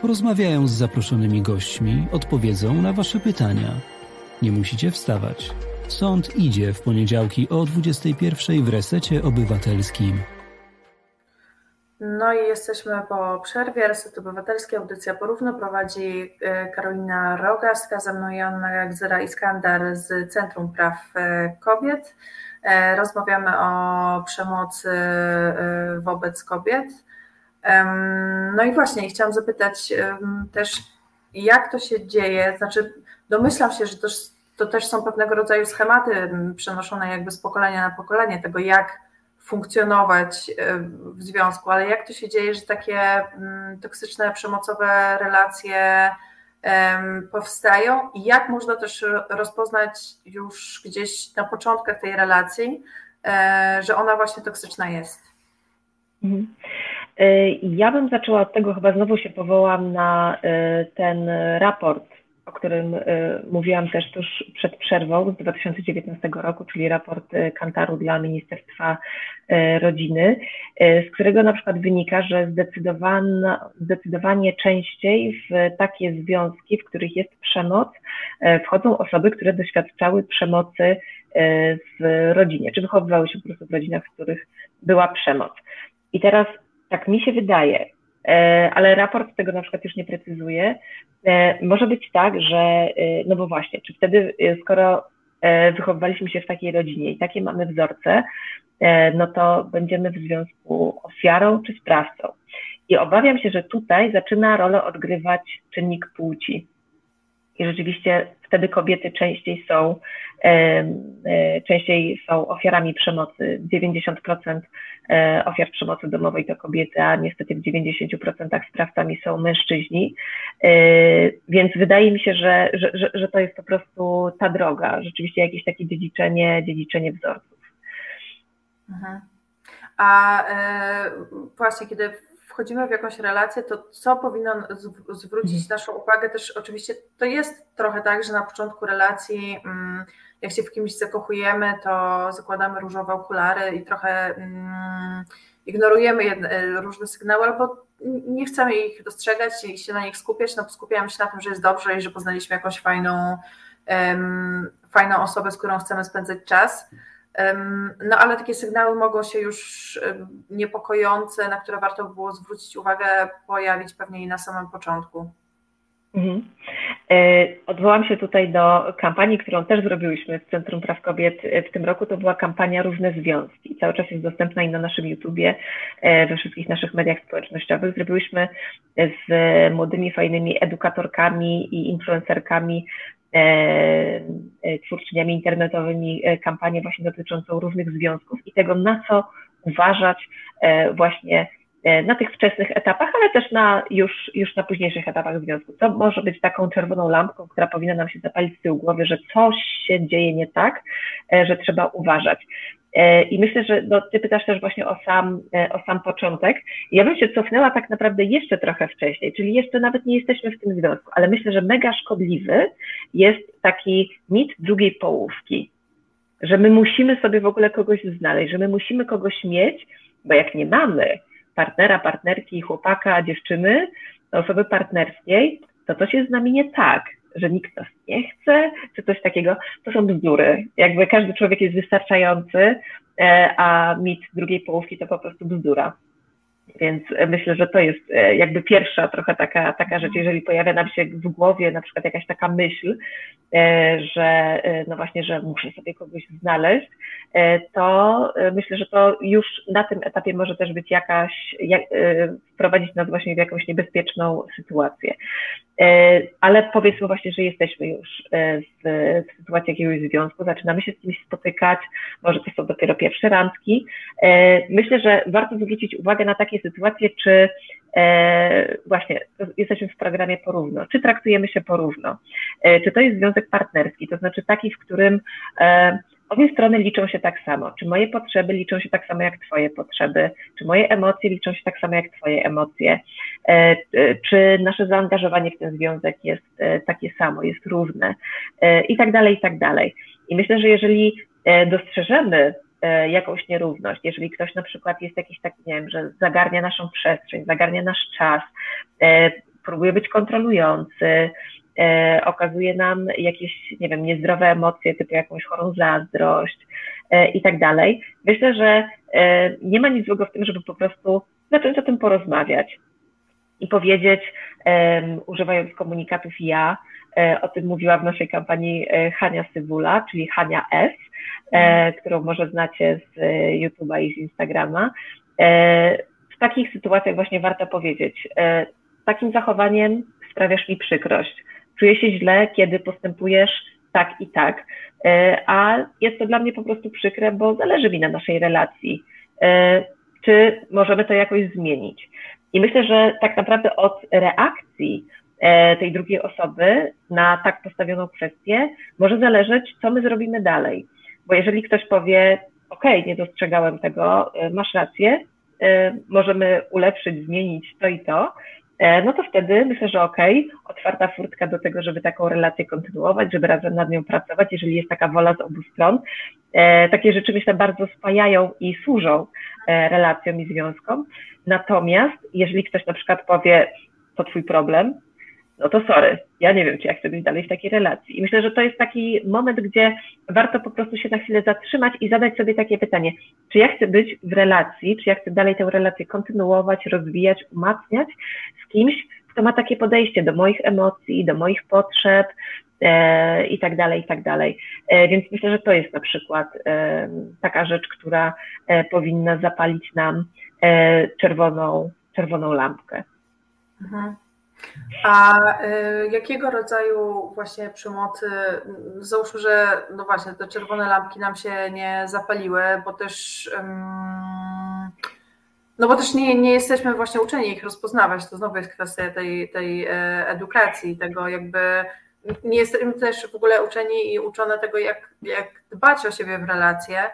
Porozmawiają z zaproszonymi gośćmi, odpowiedzą na Wasze pytania. Nie musicie wstawać. Sąd idzie w poniedziałki o 21 w resecie obywatelskim. No i jesteśmy po przerwie. Reset Obywatelski, audycja porówno prowadzi e, Karolina Rogaska, ze mną Joanna Gzyra Iskandar z Centrum Praw e, Kobiet. E, rozmawiamy o przemocy wobec kobiet. No i właśnie chciałam zapytać też, jak to się dzieje, znaczy domyślam się, że to, to też są pewnego rodzaju schematy przenoszone jakby z pokolenia na pokolenie, tego jak funkcjonować e, w związku, ale jak to się dzieje, że takie mm, toksyczne, przemocowe relacje powstają i jak można też rozpoznać już gdzieś na początkach tej relacji, e, że ona właśnie toksyczna jest? Mhm. E, ja bym zaczęła od tego, chyba znowu się powołam na ten raport o którym y, mówiłam też tuż przed przerwą z 2019 roku, czyli raport y, Kantaru dla Ministerstwa y, Rodziny, z którego na przykład wynika, że zdecydowanie częściej w takie związki, w których jest przemoc, wchodzą osoby, które doświadczały przemocy w rodzinie, czy wychowywały się po prostu w rodzinach, w których była przemoc. I teraz tak mi się wydaje, ale raport tego na przykład już nie precyzuje. E, może być tak, że, e, no bo właśnie, czy wtedy, skoro wychowywaliśmy się w takiej rodzinie i takie mamy wzorce, no to będziemy w związku ofiarą czy sprawcą. I obawiam się, że tutaj zaczyna rolę odgrywać czynnik płci. I rzeczywiście wtedy kobiety częściej są, e, częściej są ofiarami przemocy. 90% e, ofiar przemocy domowej to kobiety, a niestety w 90% sprawcami są mężczyźni. E, więc wydaje mi się, że, że, że, że to jest po prostu ta droga, rzeczywiście jakieś takie dziedziczenie, dziedziczenie wzorców. Mhm. A e, właśnie, kiedy wchodzimy w jakąś relację, to co powinno zwrócić mhm. naszą uwagę też oczywiście to jest trochę tak, że na początku relacji mm, jak się w kimś zakochujemy, to zakładamy różowe okulary i trochę mm, ignorujemy jedne, różne sygnały, albo nie chcemy ich dostrzegać i się na nich skupiać, no skupiamy się na tym, że jest dobrze i że poznaliśmy jakąś fajną, fajną osobę, z którą chcemy spędzać czas. No ale takie sygnały mogą się już niepokojące, na które warto było zwrócić uwagę, pojawić pewnie i na samym początku. Mhm. E, odwołam się tutaj do kampanii, którą też zrobiłyśmy w Centrum Praw Kobiet w tym roku. To była kampania Równe Związki. Cały czas jest dostępna i na naszym YouTubie, e, we wszystkich naszych mediach społecznościowych. Zrobiłyśmy z młodymi, fajnymi edukatorkami i influencerkami e, twórczyniami internetowymi kampanię właśnie dotyczącą różnych związków i tego, na co uważać właśnie E, na tych wczesnych etapach, ale też na już, już na późniejszych etapach związku. To może być taką czerwoną lampką, która powinna nam się zapalić z tyłu głowy, że coś się dzieje nie tak, e, że trzeba uważać. E, I myślę, że no, ty pytasz też właśnie o sam, o sam początek. Ja bym się cofnęła tak naprawdę jeszcze trochę wcześniej, czyli jeszcze nawet nie jesteśmy w tym związku, ale myślę, że mega szkodliwy jest taki mit drugiej połówki, że my musimy sobie w ogóle kogoś znaleźć, że my musimy kogoś mieć, bo jak nie mamy, partnera, partnerki, chłopaka, dziewczyny, osoby partnerskiej, to coś jest z nami nie tak, że nikt nas nie chce, czy coś takiego, to są bzdury. Jakby każdy człowiek jest wystarczający, e, a mit drugiej połówki to po prostu bzdura. Więc myślę, że to jest e, jakby pierwsza trochę taka, taka rzecz, jeżeli pojawia nam się w głowie na przykład jakaś taka myśl, e, że e, no właśnie, że muszę sobie kogoś znaleźć, to myślę, że to już na tym etapie może też być jakaś, jak, wprowadzić nas właśnie w jakąś niebezpieczną sytuację. Ale powiedzmy właśnie, że jesteśmy już w, w sytuacji jakiegoś związku, zaczynamy się z kimś spotykać, może to są dopiero pierwsze randki. Myślę, że warto zwrócić uwagę na takie sytuację, czy e, właśnie jesteśmy w programie porówno, czy traktujemy się porówno, e, czy to jest związek partnerski, to znaczy taki, w którym e, obie strony liczą się tak samo, czy moje potrzeby liczą się tak samo jak Twoje potrzeby, czy moje emocje liczą się tak samo jak Twoje emocje, e, e, czy nasze zaangażowanie w ten związek jest e, takie samo, jest równe i tak dalej, i tak dalej. I myślę, że jeżeli dostrzeżemy E, jakąś nierówność. Jeżeli ktoś na przykład jest jakiś taki, nie wiem, że zagarnia naszą przestrzeń, zagarnia nasz czas, e, próbuje być kontrolujący, e, okazuje nam jakieś, nie wiem, niezdrowe emocje, typu jakąś chorą zazdrość i tak dalej. Myślę, że nie ma nic złego w tym, żeby po prostu zacząć o tym porozmawiać i powiedzieć, używając komunikatów ja, o tym mówiła w naszej kampanii Hania Sywula, czyli Hania S, e, którą może znacie z e, YouTube'a i z Instagrama. E, w takich sytuacjach właśnie warto powiedzieć, e, takim zachowaniem sprawiasz mi przykrość. Czuję się źle, kiedy postępujesz tak i tak, e, a jest to dla mnie po prostu przykre, bo zależy mi na naszej relacji. E, czy możemy to jakoś zmienić? I myślę, że tak naprawdę od reakcji tej drugiej osoby na tak postawioną kwestię może zależeć, co my zrobimy dalej. Bo jeżeli ktoś powie, OK, nie dostrzegałem tego, e, masz rację, e, możemy ulepszyć, zmienić to i to, e, no to wtedy myślę, że OK, otwarta furtka do tego, żeby taką relację kontynuować, żeby razem nad nią pracować, jeżeli jest taka wola z obu stron. Takie rzeczy myślę bardzo spajają i służą relacjom i związkom. Natomiast jeżeli ktoś na przykład powie, to twój problem, no to sorry, ja nie wiem, czy ja chcę być dalej w takiej relacji. I myślę, że to jest taki moment, gdzie warto po prostu się na chwilę zatrzymać i zadać sobie takie pytanie, czy ja chcę być w relacji, czy ja chcę dalej tę relację kontynuować, rozwijać, umacniać z kimś, kto ma takie podejście do moich emocji, do moich potrzeb e, i tak dalej, i tak dalej. E, więc myślę, że to jest na przykład e, taka rzecz, która e, powinna zapalić nam e, czerwoną, czerwoną lampkę. Mhm. A y, jakiego rodzaju właśnie przemocy, załóżmy, że no właśnie te czerwone lampki nam się nie zapaliły, bo też no bo też nie, nie jesteśmy właśnie uczeni ich rozpoznawać, to znowu jest kwestia tej, tej e, edukacji, tego jakby nie jesteśmy też w ogóle uczeni i uczone tego, jak, jak dbać o siebie w relacje.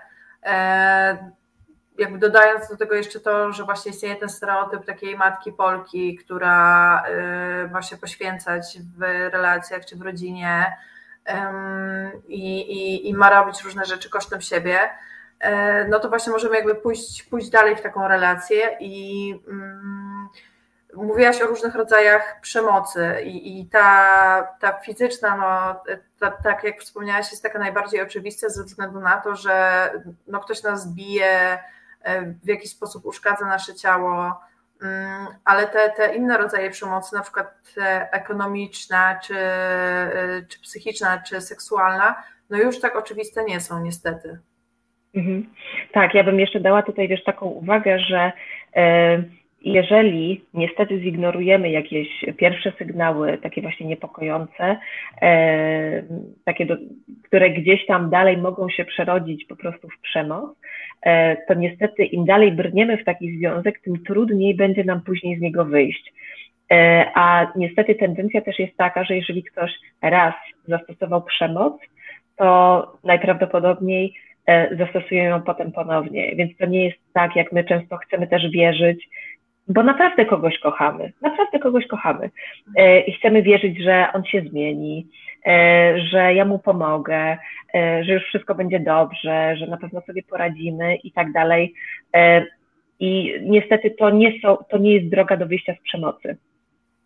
Jakby dodając do tego jeszcze to, że właśnie istnieje ten stereotyp takiej matki Polki, która y, ma się poświęcać w relacjach czy w rodzinie i, i, i ma robić różne rzeczy kosztem siebie, e, no to właśnie możemy jakby pójść, pójść dalej w taką relację i Mówiłaś o różnych rodzajach przemocy i, i ta, ta fizyczna, no, ta, tak jak wspomniałaś, jest taka najbardziej oczywista ze względu na to, że no, ktoś nas bije, w jakiś sposób uszkadza nasze ciało, mm, ale te, te inne rodzaje przemocy, na przykład ekonomiczna, czy, czy psychiczna, czy seksualna, no już tak oczywiste nie są niestety. Mhm. Tak, ja bym jeszcze dała tutaj wiesz taką uwagę, że e, jeżeli niestety zignorujemy jakieś pierwsze sygnały, takie właśnie niepokojące, e, takie, do, które gdzieś tam dalej mogą się przerodzić po prostu w przemoc, e, to niestety im dalej brniemy w taki związek, tym trudniej będzie nam później z niego wyjść. A niestety tendencja też jest taka, że jeżeli ktoś raz zastosował przemoc, to najprawdopodobniej E, zastosują ją potem ponownie. Więc to nie jest tak, jak my często chcemy też wierzyć, bo naprawdę kogoś kochamy, naprawdę kogoś kochamy e, i chcemy wierzyć, że on się zmieni, e, że ja mu pomogę, że już wszystko będzie dobrze, że na pewno sobie poradzimy i tak dalej. I niestety to nie, są, to nie jest droga do wyjścia z przemocy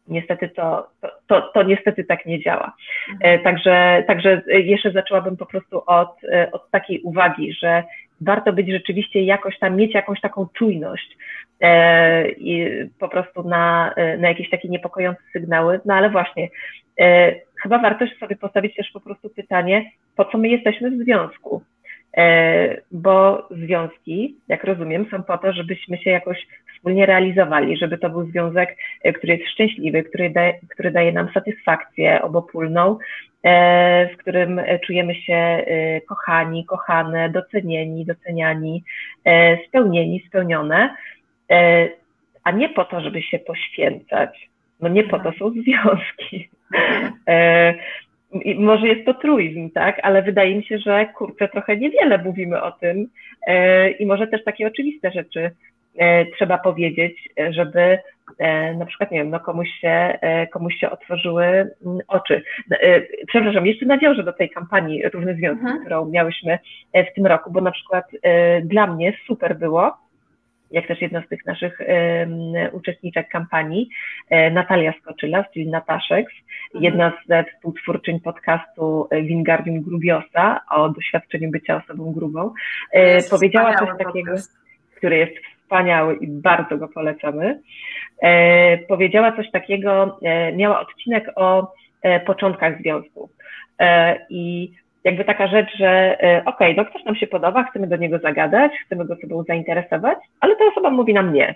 niestety to, to, to, to, niestety tak nie działa. Mhm. Także, także jeszcze zaczęłabym po prostu od, e, od takiej uwagi, że warto być rzeczywiście jakoś tam, mieć jakąś taką czujność e, i po prostu na, e, na jakieś takie niepokojące sygnały, no ale właśnie e, chyba warto sobie postawić też po prostu pytanie, po co my jesteśmy w związku, E, bo związki, jak rozumiem, są po to, żebyśmy się jakoś wspólnie realizowali, żeby to był związek, e, który jest szczęśliwy, który daje, który daje nam satysfakcję obopólną, e, w którym czujemy się kochani, kochane, docenieni, doceniani, spełnieni, spełnione, a nie po to, żeby się poświęcać. No nie po to są związki może jest to truizm, tak, ale wydaje mi się, że kurczę, trochę niewiele mówimy o tym e, i może też takie oczywiste rzeczy e, trzeba powiedzieć, żeby e, na przykład, nie wiem, no komuś się, komuś się otworzyły mm, oczy. Przepraszam, jeszcze nawiążę do tej kampanii Równy Związki, mhm. którą miałyśmy w tym roku, bo na przykład dla mnie super było, jak też jedna z tych naszych um, uczestniczek kampanii, e, Natalia Skoczyla, czyli Nataszek, mhm. jedna ze współtwórczyń podcastu e, Wingardium Grubiosa o doświadczeniu bycia osobą grubą, e, powiedziała coś takiego, podcast. który jest wspaniały i bardzo go polecamy. E, powiedziała coś takiego, e, miała odcinek o e, początkach związku. I jakby taka rzecz, że e, okej, okay, no ktoś nam się podoba, chcemy do niego zagadać, chcemy go sobą zainteresować, ale ta osoba mówi nam nie.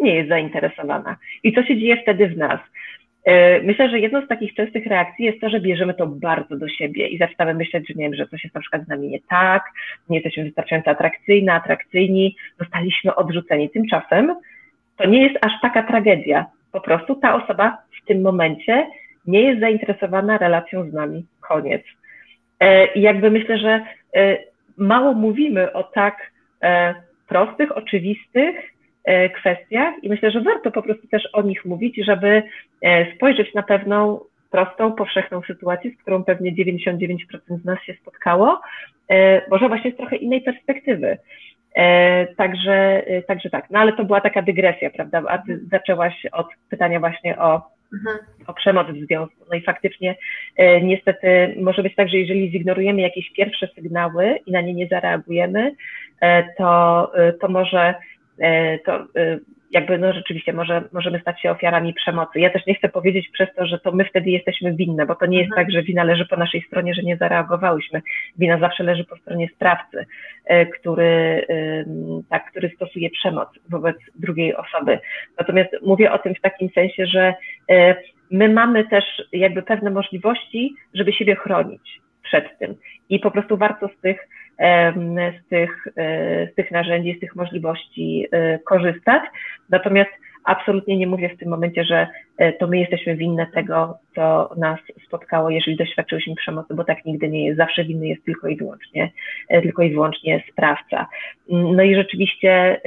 Nie jest zainteresowana. I co się dzieje wtedy w nas? E, myślę, że jedną z takich częstych reakcji jest to, że bierzemy to bardzo do siebie i zaczynamy myśleć, że nie wiem, że coś jest na przykład z nami nie tak, nie jesteśmy wystarczająco atrakcyjni, atrakcyjni, zostaliśmy odrzuceni. Tymczasem to nie jest aż taka tragedia. Po prostu ta osoba w tym momencie nie jest zainteresowana relacją z nami. Koniec. E, I jakby myślę, że e, mało mówimy o tak prostych, oczywistych kwestiach i myślę, że warto po prostu też o nich mówić, żeby spojrzeć na pewną prostą, powszechną sytuację, z którą pewnie 99% z nas się spotkało, może właśnie z trochę innej perspektywy. Także, także tak, no ale to była taka dygresja, prawda? A ty zaczęłaś od pytania właśnie o Mhm. o przemoc w związku. No i faktycznie e, niestety może być tak, że jeżeli zignorujemy jakieś pierwsze sygnały i na nie nie zareagujemy, e, to, e, to może to jakby no rzeczywiście może, możemy stać się ofiarami przemocy. Ja też nie chcę powiedzieć przez to, że to my wtedy jesteśmy winne, bo to nie jest mhm. tak, że wina leży po naszej stronie, że nie zareagowałyśmy. Wina zawsze leży po stronie sprawcy, e, który, tak, który stosuje przemoc wobec drugiej osoby. Natomiast mówię o tym w takim sensie, że e, my mamy też jakby pewne możliwości, żeby siebie chronić przed tym. I po prostu warto z tych z tych, e, z tych narzędzi, z tych możliwości e, korzystać. Natomiast absolutnie nie mówię w tym momencie, że e, to my jesteśmy winne tego, co nas spotkało, jeżeli doświadczyliśmy przemocy, bo tak nigdy nie jest. Zawsze winny jest tylko i wyłącznie, tylko i wyłącznie sprawca. No i rzeczywiście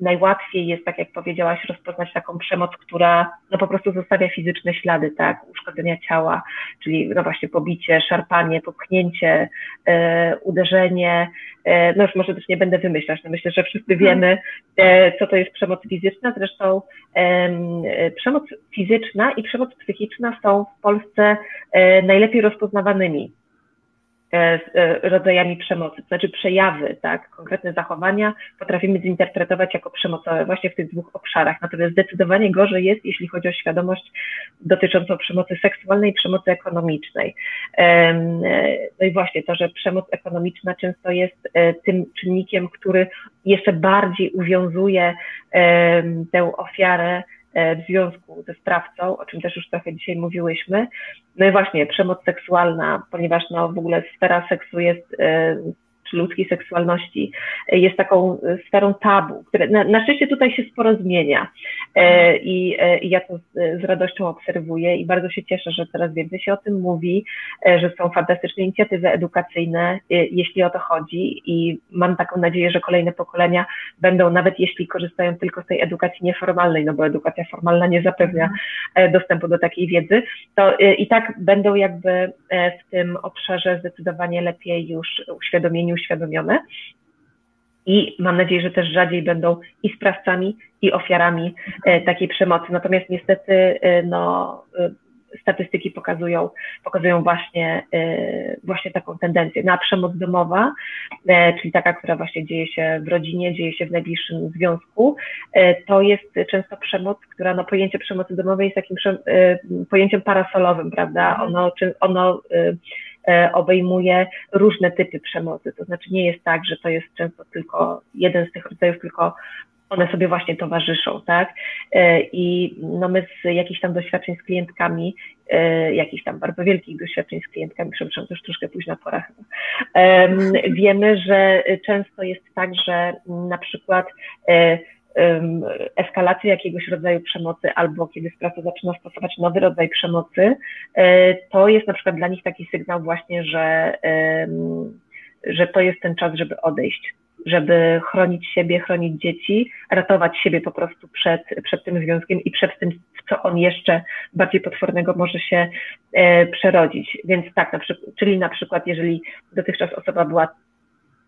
najłatwiej jest, tak jak powiedziałaś, rozpoznać taką przemoc, która no po prostu zostawia fizyczne ślady, tak, uszkodzenia ciała, czyli no właśnie pobicie, szarpanie, popchnięcie, e, uderzenie, e, no już może też nie będę wymyślać, no myślę, że wszyscy mhm. wiemy, e, co to jest przemoc fizyczna, zresztą przemoc fizyczna i przemoc psychiczna są w Polsce e, najlepiej rozpoznawanymi rodzajami przemocy, to znaczy przejawy, tak, konkretne zachowania potrafimy zinterpretować jako przemocowe właśnie w tych dwóch obszarach. Natomiast zdecydowanie gorzej jest, jeśli chodzi o świadomość dotyczącą przemocy seksualnej i przemocy ekonomicznej. E, no i właśnie to, że przemoc ekonomiczna często jest tym czynnikiem, który jeszcze bardziej uwiązuje tę ofiarę E, w związku ze sprawcą, o czym też już trochę dzisiaj mówiłyśmy. No i właśnie przemoc seksualna, ponieważ no w ogóle sfera seksu jest e, ludzkiej seksualności jest taką sferą tabu, które na, na szczęście tutaj się sporo zmienia. E, i, e, i ja to z, z, radością obserwuję i bardzo się cieszę, że coraz więcej się o tym mówi, e, że są fantastyczne inicjatywy edukacyjne, e, jeśli o to chodzi i mam taką nadzieję, że kolejne pokolenia będą, nawet jeśli korzystają tylko z tej edukacji nieformalnej, no bo edukacja formalna nie zapewnia e, dostępu do takiej wiedzy, to e, i tak będą jakby w tym obszarze zdecydowanie lepiej już uświadomieni, uświadomione. I mam nadzieję, że też rzadziej będą i sprawcami, i ofiarami e, takiej przemocy. Natomiast niestety e, no, e, statystyki pokazują, pokazują właśnie, właśnie taką tendencję. Na przemoc domowa, czyli taka, która właśnie dzieje się w rodzinie, dzieje się w najbliższym związku, to jest często przemoc, która, no pojęcie przemocy domowej jest takim pojęciem parasolowym, prawda? Ono, ono obejmuje różne typy przemocy. To znaczy nie jest tak, że to jest często tylko jeden z tych rodzajów, tylko one sobie właśnie towarzyszą, tak? E, I no my z jakichś tam doświadczeń z klientkami, e, jakichś tam bardzo wielkich doświadczeń z klientkami, przepraszam, to już troszkę późna pora wiemy, że często jest tak, że na przykład eskalację jakiegoś rodzaju przemocy albo kiedy sprawca zaczyna stosować nowy rodzaj przemocy, e, to jest na przykład dla nich taki sygnał właśnie, że, że to jest ten czas, żeby odejść, żeby chronić siebie, chronić dzieci, ratować siebie po prostu przed, przed tym związkiem i przed tym, co on jeszcze bardziej potwornego może się e, przerodzić. Więc tak, na przykład, czyli na przykład jeżeli dotychczas osoba była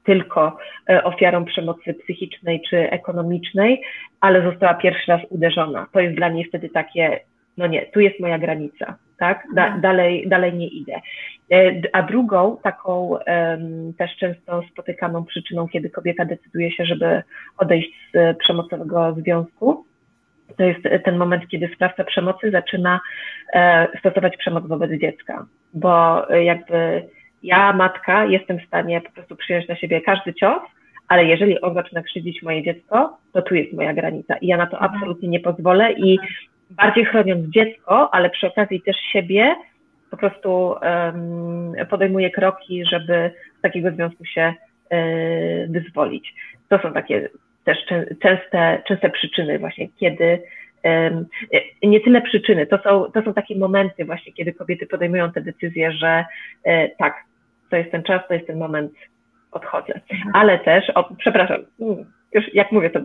tylko e, ofiarą przemocy psychicznej czy ekonomicznej, ale została pierwszy raz uderzona. To jest dla niej wtedy takie, no nie, tu jest moja granica, tak? Da, mhm. dalej, dalej nie idę. E, a drugą taką też często spotykaną przyczyną, kiedy kobieta decyduje się, żeby odejść z przemocowego związku, to jest ten moment, kiedy sprawca przemocy zaczyna e, stosować przemoc wobec dziecka, bo jakby ja, matka, jestem w stanie po prostu przyjąć na siebie każdy cios, ale jeżeli on zaczyna krzywdzić moje dziecko, to tu jest moja granica i ja na to mhm. absolutnie nie pozwolę i bardziej chroniąc dziecko, ale przy okazji też siebie, po prostu um, podejmuję kroki, żeby z takiego związku się y, wyzwolić. To są takie też częste, częste przyczyny właśnie, kiedy um, nie tyle przyczyny, to są, to są takie momenty właśnie, kiedy kobiety podejmują te decyzje, że y, tak, to jest ten czas, to jest ten moment, odchodzę. Ale też, o, przepraszam, już jak mówię, to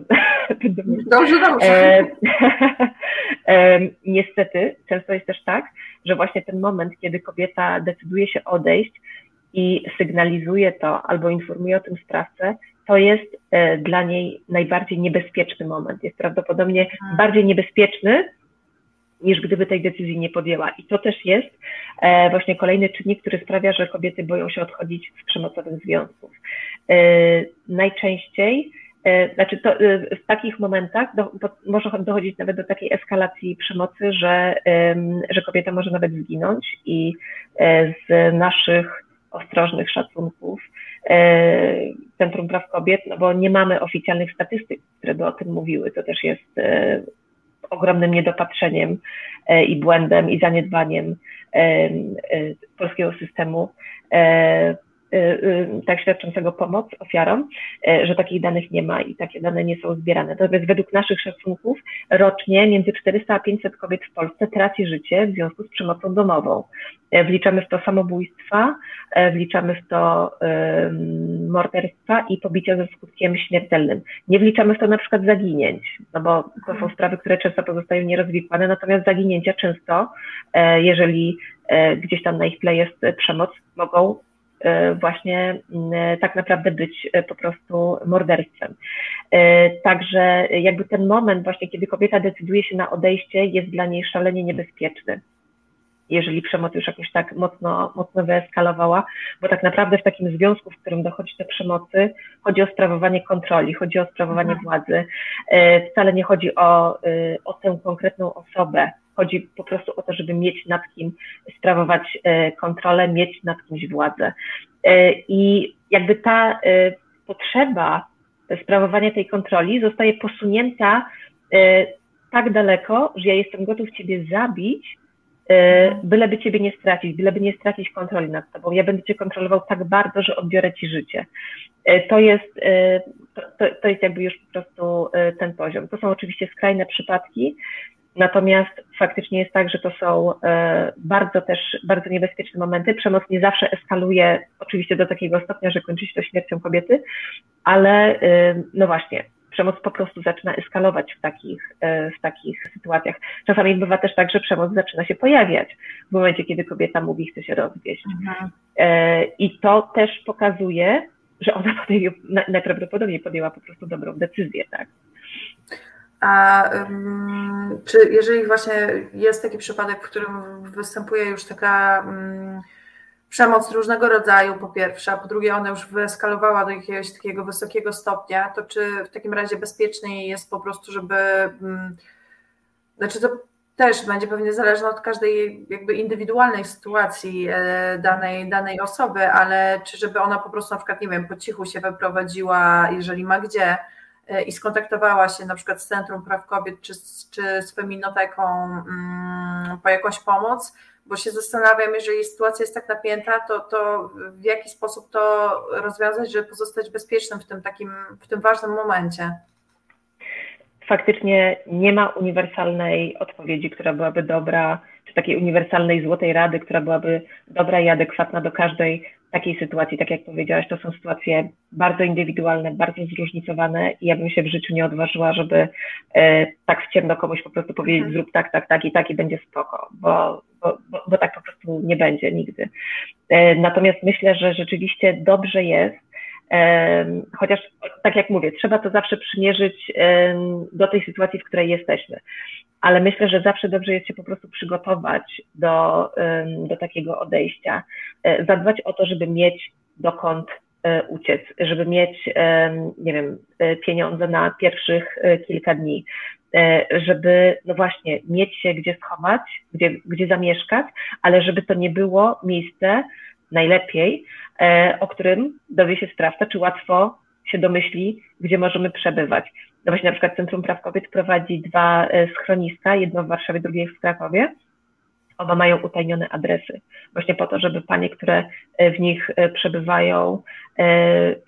Dobrze, dobrze. E, e, niestety, często jest też tak, że właśnie ten moment, kiedy kobieta decyduje się odejść i sygnalizuje to albo informuje o tym sprawcę, to jest e, dla niej najbardziej niebezpieczny moment. Jest prawdopodobnie mhm. bardziej niebezpieczny niż gdyby tej decyzji nie podjęła. I to też jest e, właśnie kolejny czynnik, który sprawia, że kobiety boją się odchodzić z przemocowych związków. E, najczęściej e, znaczy to, w takich momentach do, może dochodzić nawet do takiej eskalacji przemocy, że, że kobieta może nawet zginąć i z naszych ostrożnych szacunków Centrum Praw Kobiet, no bo nie mamy oficjalnych statystyk, które by o tym mówiły. To też jest ogromnym niedopatrzeniem e, i błędem i zaniedbaniem e, e, polskiego systemu. Tak świadczącego pomoc ofiarom, że takich danych nie ma i takie dane nie są zbierane. Natomiast według naszych szacunków rocznie między 400 a 500 kobiet w Polsce traci życie w związku z przemocą domową. Wliczamy w to samobójstwa, wliczamy w to morderstwa i pobicia ze skutkiem śmiertelnym. Nie wliczamy w to na przykład zaginięć, no bo to są sprawy, które często pozostają nierozwikłane, natomiast zaginięcia często, jeżeli gdzieś tam na ich tle jest przemoc, mogą właśnie tak naprawdę być e, po prostu morderstwem. E, także jakby ten moment właśnie, kiedy kobieta decyduje się na odejście, jest dla niej szalenie niebezpieczny jeżeli przemoc już jakoś tak mocno, mocno wyeskalowała, bo tak naprawdę w takim związku, w którym dochodzi do przemocy, chodzi o sprawowanie kontroli, chodzi o sprawowanie mhm. władzy. Wcale nie chodzi o, o tę konkretną osobę, Chodzi po prostu o to, żeby mieć nad kim sprawować e, kontrolę, mieć nad kimś władzę. E, I jakby ta e, potrzeba sprawowania tej kontroli zostaje posunięta tak daleko, że ja jestem gotów Ciebie zabić, byleby Ciebie nie stracić, byleby nie stracić kontroli nad Tobą. Ja będę Cię kontrolował tak bardzo, że odbiorę Ci życie. To jest, to, to jest jakby już po prostu ten poziom. To są oczywiście skrajne przypadki, Natomiast faktycznie jest tak, że to są e, bardzo też, bardzo niebezpieczne momenty. Przemoc nie zawsze eskaluje oczywiście do takiego stopnia, że kończy się to śmiercią kobiety, ale e, no właśnie, przemoc po prostu zaczyna eskalować w takich, e, w takich sytuacjach. Czasami bywa też tak, że przemoc zaczyna się pojawiać w momencie, kiedy kobieta mówi, chce się rozwieść. Mhm. I to też pokazuje, że ona podjęła, najprawdopodobniej podjęła po prostu dobrą decyzję, tak? A czy jeżeli właśnie jest taki przypadek, w którym występuje już taka przemoc różnego rodzaju, po pierwsze, a po drugie ona już wyeskalowała do jakiegoś takiego wysokiego stopnia, to czy w takim razie bezpieczniej jest po prostu, żeby. Znaczy to też będzie pewnie zależne od każdej jakby indywidualnej sytuacji e, danej, danej osoby, ale czy żeby ona po prostu na przykład, nie wiem, po cichu się wyprowadziła, jeżeli ma gdzie, i skontaktowała się na przykład z Centrum Praw Kobiet czy, czy z Feminoteką mm, po jakąś pomoc, bo się zastanawiam, jeżeli sytuacja jest tak napięta, to, to w jaki sposób to rozwiązać, żeby pozostać bezpiecznym w tym takim, w tym ważnym momencie. Faktycznie nie ma uniwersalnej odpowiedzi, która byłaby dobra, czy takiej uniwersalnej złotej rady, która byłaby dobra i adekwatna do każdej takiej sytuacji, tak jak powiedziałaś, to są sytuacje bardzo indywidualne, bardzo zróżnicowane i ja bym się w życiu nie odważyła, żeby e, tak w ciemno komuś po prostu powiedzieć mhm. zrób tak, tak, tak i tak i będzie spoko, bo, bo, bo, bo tak po prostu nie będzie nigdy. E, natomiast myślę, że rzeczywiście dobrze jest, chociaż tak jak mówię, trzeba to zawsze przymierzyć do tej sytuacji, w której jesteśmy. Ale myślę, że zawsze dobrze jest się po prostu przygotować do, do takiego odejścia, e, zadbać o to, żeby mieć dokąd e, uciec, żeby mieć, nie wiem, e, pieniądze na pierwszych kilka dni, żeby, no właśnie, mieć się gdzie schować, gdzie, gdzie zamieszkać, ale żeby to nie było miejsce, najlepiej, o którym dowie się sprawca, czy łatwo się domyśli, gdzie możemy przebywać. No właśnie na przykład Centrum Praw Kobiet prowadzi dwa e, schroniska, jedno w Warszawie, drugie w Krakowie. Oba mają utajnione adresy, właśnie po to, żeby panie, które e, w nich e, przebywają,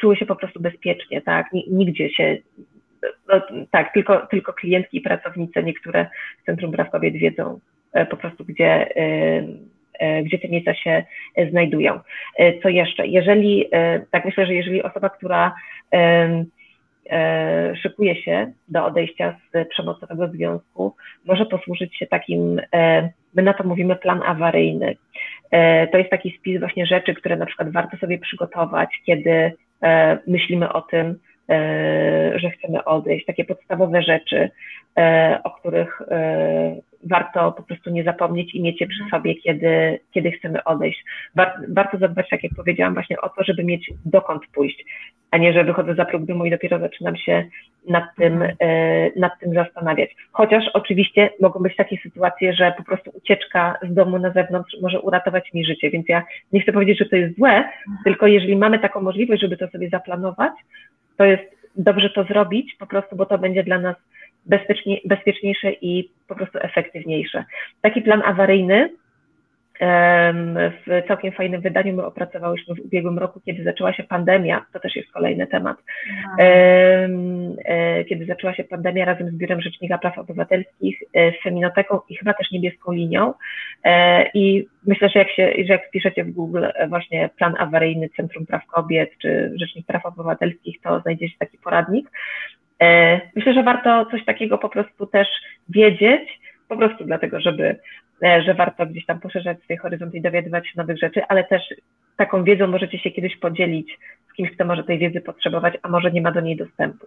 czuły się po prostu bezpiecznie, tak? Nigdzie się, no, tak, tylko, tylko klientki i pracownice, niektóre w Centrum Praw Kobiet wiedzą po prostu, gdzie, gdzie te miejsca się znajdują. Co jeszcze? Jeżeli, tak myślę, że jeżeli osoba, która E, szykuje się do odejścia z przemocowego związku, może posłużyć się takim, e, my na to mówimy plan awaryjny. E, to jest taki spis właśnie rzeczy, które na przykład warto sobie przygotować, kiedy myślimy o tym, że chcemy odejść, takie podstawowe rzeczy, o których warto po prostu nie zapomnieć i mieć je przy mhm. sobie, kiedy, kiedy chcemy odejść. Warto zadbać, tak jak powiedziałam, właśnie o to, żeby mieć dokąd pójść, a nie, że wychodzę za próg dymu i dopiero zaczynam się nad tym, mhm. e, nad tym zastanawiać. Chociaż oczywiście mogą być takie sytuacje, że po prostu ucieczka z domu na zewnątrz może uratować mi życie, więc ja nie chcę powiedzieć, że to jest złe, mhm. tylko jeżeli mamy taką możliwość, żeby to sobie zaplanować, to jest dobrze to zrobić, po prostu, bo to będzie dla nas bezpiecznie, bezpieczniejsze i po prostu efektywniejsze. Taki plan awaryjny w całkiem fajnym wydaniu my opracowałyśmy w ubiegłym roku, kiedy zaczęła się pandemia, to też jest kolejny temat, e, kiedy zaczęła się pandemia razem z Biurem Rzecznika Praw Obywatelskich, e, z Feminoteką i chyba też Niebieską Linią e, i myślę, że jak, się, że jak wpiszecie w Google właśnie plan awaryjny Centrum Praw Kobiet czy Rzecznik Praw Obywatelskich, to znajdziecie taki poradnik. Myślę, że warto coś takiego po prostu też wiedzieć, po prostu dlatego, żeby E, że warto gdzieś tam poszerzać swój horyzont i dowiadywać się nowych rzeczy, ale też taką wiedzą możecie się kiedyś podzielić z kimś, kto może tej wiedzy potrzebować, a może nie ma do niej dostępu.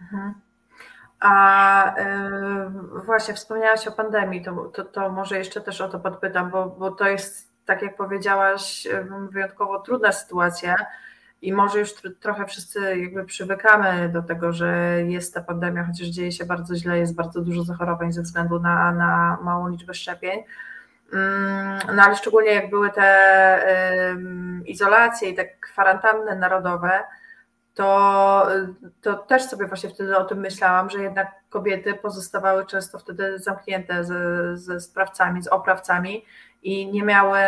Mhm. A yy, właśnie wspomniałaś o pandemii, to, to, to, może jeszcze też o to podpytam, bo, bo to jest, tak jak powiedziałaś, wyjątkowo trudna sytuacja i może już trochę wszyscy jakby przywykamy do tego, że jest ta pandemia, chociaż dzieje się bardzo źle, jest bardzo dużo zachorowań ze względu na, na małą liczbę szczepień. Mm, no ale szczególnie jak były te izolacje i te kwarantanny narodowe, to, to też sobie właśnie wtedy o tym myślałam, że jednak kobiety pozostawały często wtedy zamknięte ze, ze sprawcami, z oprawcami i nie miały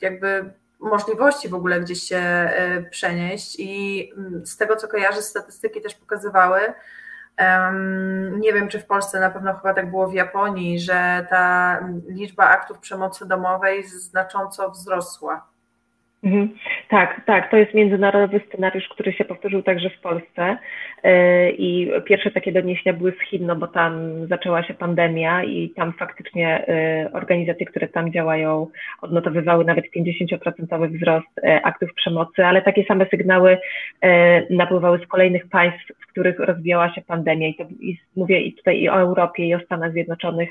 jakby możliwości w ogóle gdzieś się e, przenieść i mm, z tego co kojarzę, statystyki też pokazywały, nie wiem, czy w Polsce, na pewno chyba tak było w Japonii, że ta liczba aktów przemocy domowej znacząco wzrosła. Mhm. Tak, tak, to jest międzynarodowy scenariusz, który się powtórzył także w Polsce e, i pierwsze takie doniesienia były z Chin, no bo tam zaczęła się pandemia i tam faktycznie e, organizacje, które tam działają, odnotowywały nawet 50% wzrost e, aktów przemocy, ale takie same sygnały napływały z kolejnych państw, w których rozwijała się pandemia i, to, i mówię i tutaj i o Europie, i o Stanach Zjednoczonych,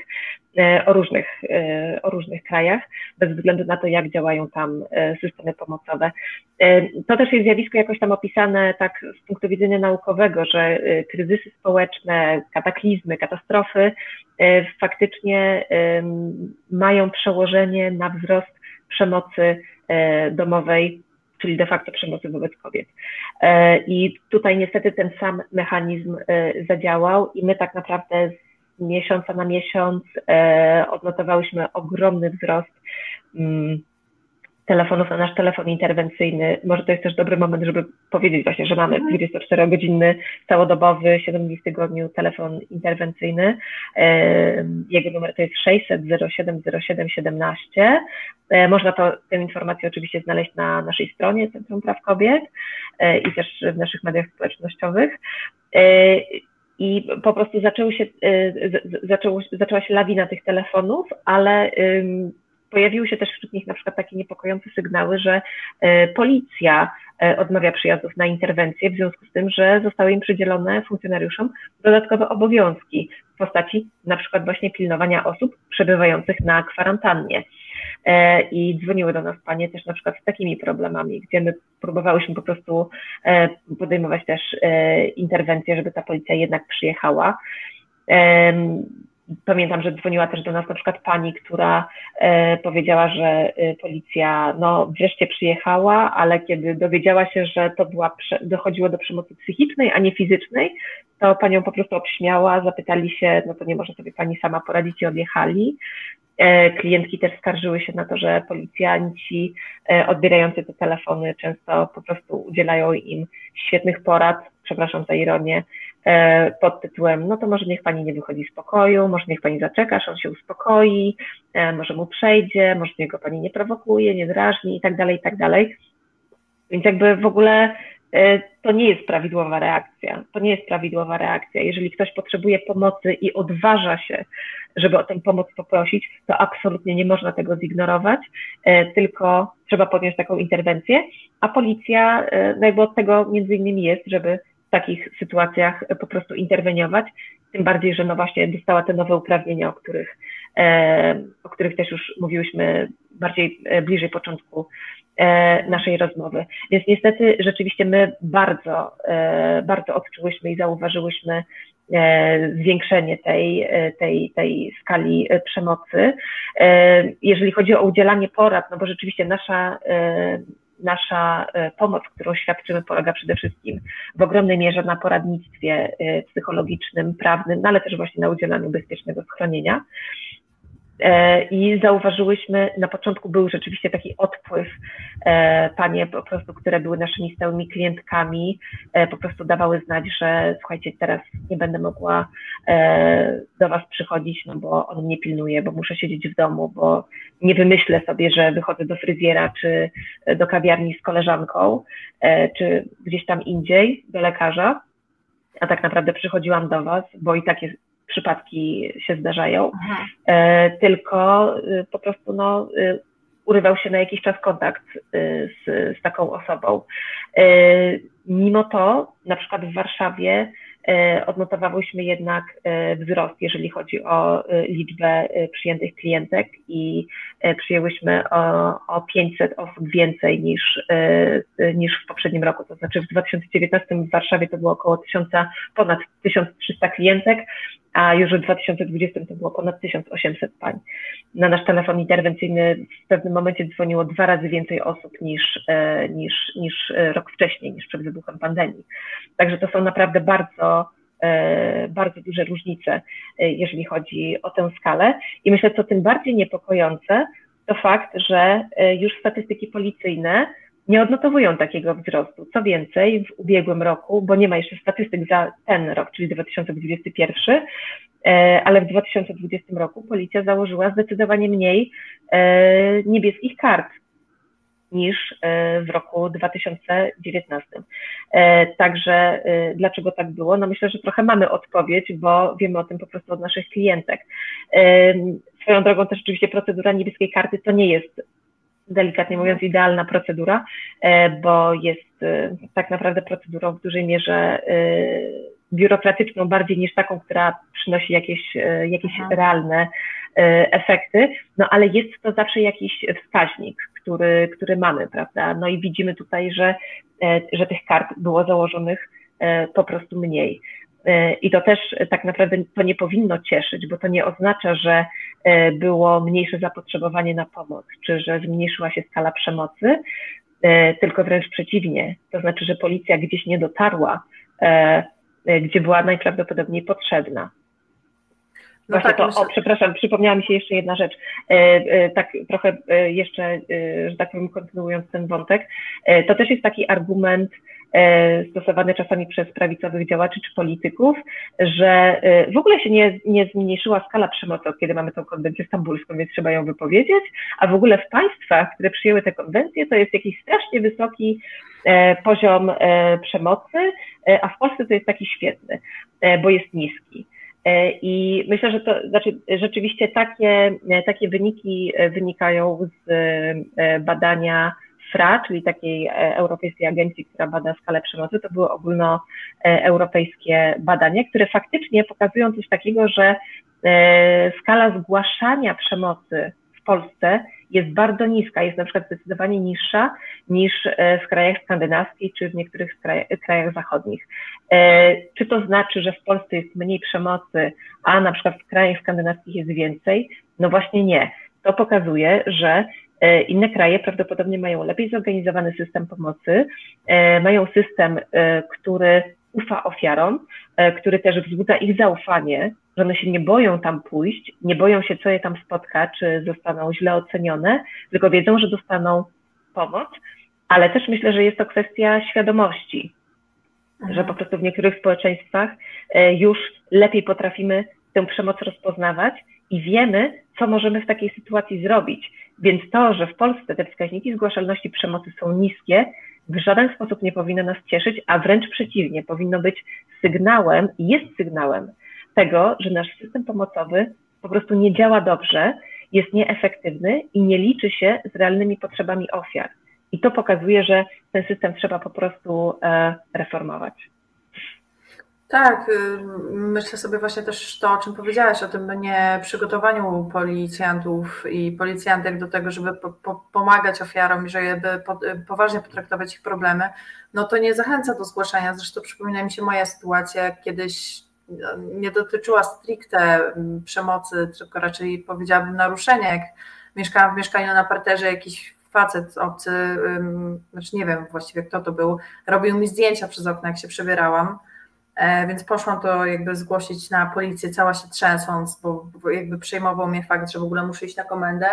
o różnych, o różnych krajach, bez względu na to, jak działają tam systemy pomocowe. E, to też jest zjawisko jakoś tam opisane tak z punktu widzenia naukowego, że e, kryzysy społeczne, kataklizmy, katastrofy e, faktycznie mają przełożenie na wzrost przemocy domowej, czyli de facto przemocy wobec kobiet. I tutaj niestety ten sam mechanizm zadziałał i my tak naprawdę z miesiąca na miesiąc odnotowałyśmy ogromny wzrost mm, telefonów na nasz telefon interwencyjny. Może to jest też dobry moment, żeby powiedzieć właśnie, że mamy 24-godzinny, mhm. całodobowy, 7 dni w tygodniu telefon interwencyjny. Jego numer to jest 600 07 07 17. Można to, tę informację oczywiście znaleźć na naszej stronie Centrum Praw Kobiet e, i też w naszych mediach społecznościowych. E, I po prostu zaczęły się, e, zaczęło, zaczęła się lawina tych telefonów, ale pojawiły się też wśród nich na przykład takie niepokojące sygnały, że e, policja e, odmawia przyjazdów na interwencję w związku z tym, że zostały im przydzielone funkcjonariuszom dodatkowe obowiązki w postaci na przykład właśnie pilnowania osób przebywających na kwarantannie. E, I dzwoniły do nas panie też na przykład z takimi problemami, gdzie my próbowałyśmy po prostu podejmować też interwencję, żeby ta policja jednak przyjechała. Pamiętam, że dzwoniła też do nas na przykład pani, która e, powiedziała, że e, policja no wreszcie przyjechała, ale kiedy dowiedziała się, że to była, dochodziło do przemocy psychicznej, a nie fizycznej, to panią po prostu obśmiała, zapytali się, no to nie może sobie pani sama poradzić i odjechali. E, klientki też skarżyły się na to, że policjanci e, odbierający te telefony często po prostu udzielają im świetnych porad, przepraszam za ironię, pod tytułem, no to może niech pani nie wychodzi z pokoju, może niech pani zaczeka, aż on się uspokoi, e, może mu przejdzie, może niego pani nie prowokuje, nie drażni i tak dalej, i tak dalej. Więc jakby w ogóle e, to nie jest prawidłowa reakcja. To nie jest prawidłowa reakcja. Jeżeli ktoś potrzebuje pomocy i odważa się, żeby o tę pomoc poprosić, to absolutnie nie można tego zignorować, tylko trzeba podjąć taką interwencję, a policja, no jakby od tego między innymi jest, żeby takich sytuacjach po prostu interweniować, tym bardziej, że no właśnie dostała te nowe uprawnienia, o których, e, o których też już mówiłyśmy bardziej e, bliżej początku e, naszej rozmowy. Więc niestety rzeczywiście my bardzo, bardzo odczułyśmy i zauważyłyśmy zwiększenie tej, tej, tej skali przemocy. Jeżeli chodzi o udzielanie porad, no bo rzeczywiście nasza nasza e, pomoc, którą świadczymy, polega przede wszystkim w ogromnej mierze na poradnictwie e, psychologicznym, prawnym, no ale też właśnie na udzielaniu bezpiecznego schronienia. E, I zauważyłyśmy, na początku był rzeczywiście taki odpływ. E, panie po prostu, które były naszymi stałymi klientkami, e, po prostu dawały znać, że słuchajcie, teraz nie będę mogła do Was przychodzić, no bo on mnie pilnuje, bo muszę siedzieć w domu, bo nie wymyślę sobie, że wychodzę do fryzjera czy do kawiarni z koleżanką, czy gdzieś tam indziej, do lekarza. A tak naprawdę przychodziłam do Was, bo i tak jest przypadki się zdarzają, e, tylko y, po prostu no, y, urywał się na jakiś czas kontakt y, z, z taką osobą. E, mimo to, na przykład w Warszawie E, odnotowałyśmy jednak e, wzrost, jeżeli chodzi o e, liczbę przyjętych klientek i przyjęłyśmy o, o 500 osób więcej niż, niż w poprzednim roku. To znaczy w 2019 w Warszawie to było około 1000, ponad 1300 klientek, a już w 2020 to było ponad 1800 pań. Na nasz telefon interwencyjny w pewnym momencie dzwoniło dwa razy więcej osób niż, niż, niż rok wcześniej, niż przed wybuchem pandemii. Także to są naprawdę bardzo E, bardzo duże różnice, e, jeżeli chodzi o tę skalę. I myślę, co tym bardziej niepokojące, to fakt, że e, już statystyki policyjne nie odnotowują takiego wzrostu. Co więcej, w ubiegłym roku, bo nie ma jeszcze statystyk za ten rok, czyli 2021, ale w 2020 roku policja założyła zdecydowanie mniej niebieskich kart niż e, w roku 2019. E, także e, dlaczego tak było? No myślę, że trochę mamy odpowiedź, bo wiemy o tym po prostu od naszych klientek. Swoją drogą też oczywiście procedura niebieskiej karty to nie jest delikatnie mówiąc, idealna procedura, bo jest tak naprawdę procedurą w dużej mierze biurokratyczną bardziej niż taką, która przynosi jakieś, jakieś realne efekty, no ale jest to zawsze jakiś wskaźnik, który, który mamy, prawda? No i widzimy tutaj, że, e, że tych kart było założonych e, po prostu mniej. E, I to też tak naprawdę to nie powinno cieszyć, bo to nie oznacza, że było mniejsze zapotrzebowanie na pomoc, czy że zmniejszyła się skala przemocy, tylko wręcz przeciwnie. To znaczy, że policja gdzieś nie dotarła, gdzie była najprawdopodobniej potrzebna. No Właśnie tak, to, myślę... o przepraszam, przypomniała mi się jeszcze jedna rzecz, e, e, tak trochę e, jeszcze, że tak powiem, kontynuując ten wątek, to też jest taki argument stosowany czasami przez prawicowych działaczy czy polityków, że w ogóle się nie, nie zmniejszyła skala przemocy, od kiedy mamy tą konwencję stambulską, więc trzeba ją wypowiedzieć, a w ogóle w państwach, które przyjęły tę konwencję, to jest jakiś strasznie wysoki poziom przemocy, a w Polsce to jest taki świetny, bo jest niski. E, I myślę, że to znaczy rzeczywiście takie, e, takie wyniki e, wynikają z badania FRA, czyli takiej europejskiej agencji, która bada skalę przemocy. To były ogólnoeuropejskie badania, które faktycznie pokazują coś takiego, że skala zgłaszania przemocy w Polsce jest bardzo niska, jest na przykład zdecydowanie niższa niż e, w krajach skandynawskich czy w niektórych krajach zachodnich. E, czy to znaczy, że w Polsce jest mniej przemocy, a na przykład w krajach skandynawskich jest więcej? No właśnie nie. To pokazuje, że e, inne kraje prawdopodobnie mają lepiej zorganizowany system pomocy, mają system, który ufa ofiarom, który też wzbudza ich zaufanie że one się nie boją tam pójść, nie boją się, co je tam spotka, czy zostaną źle ocenione, tylko wiedzą, że dostaną pomoc, ale też myślę, że jest to kwestia świadomości, mhm. że po prostu w niektórych społeczeństwach e, już lepiej potrafimy tę przemoc rozpoznawać i wiemy, co możemy w takiej sytuacji zrobić. Więc to, że w Polsce te wskaźniki zgłaszalności przemocy są niskie, w żaden sposób nie powinno nas cieszyć, a wręcz przeciwnie, powinno być sygnałem jest sygnałem, tego, że nasz system pomocowy po prostu nie działa dobrze, jest nieefektywny i nie liczy się z realnymi potrzebami ofiar. I to pokazuje, że ten system trzeba po prostu e, reformować. Tak, y, myślę sobie właśnie też to, o czym powiedziałaś, o tym nie przygotowaniu policjantów i policjantek do tego, żeby po, po, pomagać ofiarom i żeby po, y, poważnie potraktować ich problemy, no to nie zachęca do zgłaszania. Zresztą przypomina mi się moja sytuacja, kiedyś nie dotyczyła stricte mm, przemocy, tylko raczej powiedziałabym naruszenia, jak mieszkałam w mieszkaniu na parterze, jakiś facet obcy, znaczy nie wiem właściwie kto to był, robił mi zdjęcia przez okno, jak się przebierałam. E, więc poszłam to jakby zgłosić na policję, cała się trzęsąc, bo, jakby przejmował mnie fakt, że w ogóle muszę iść na komendę.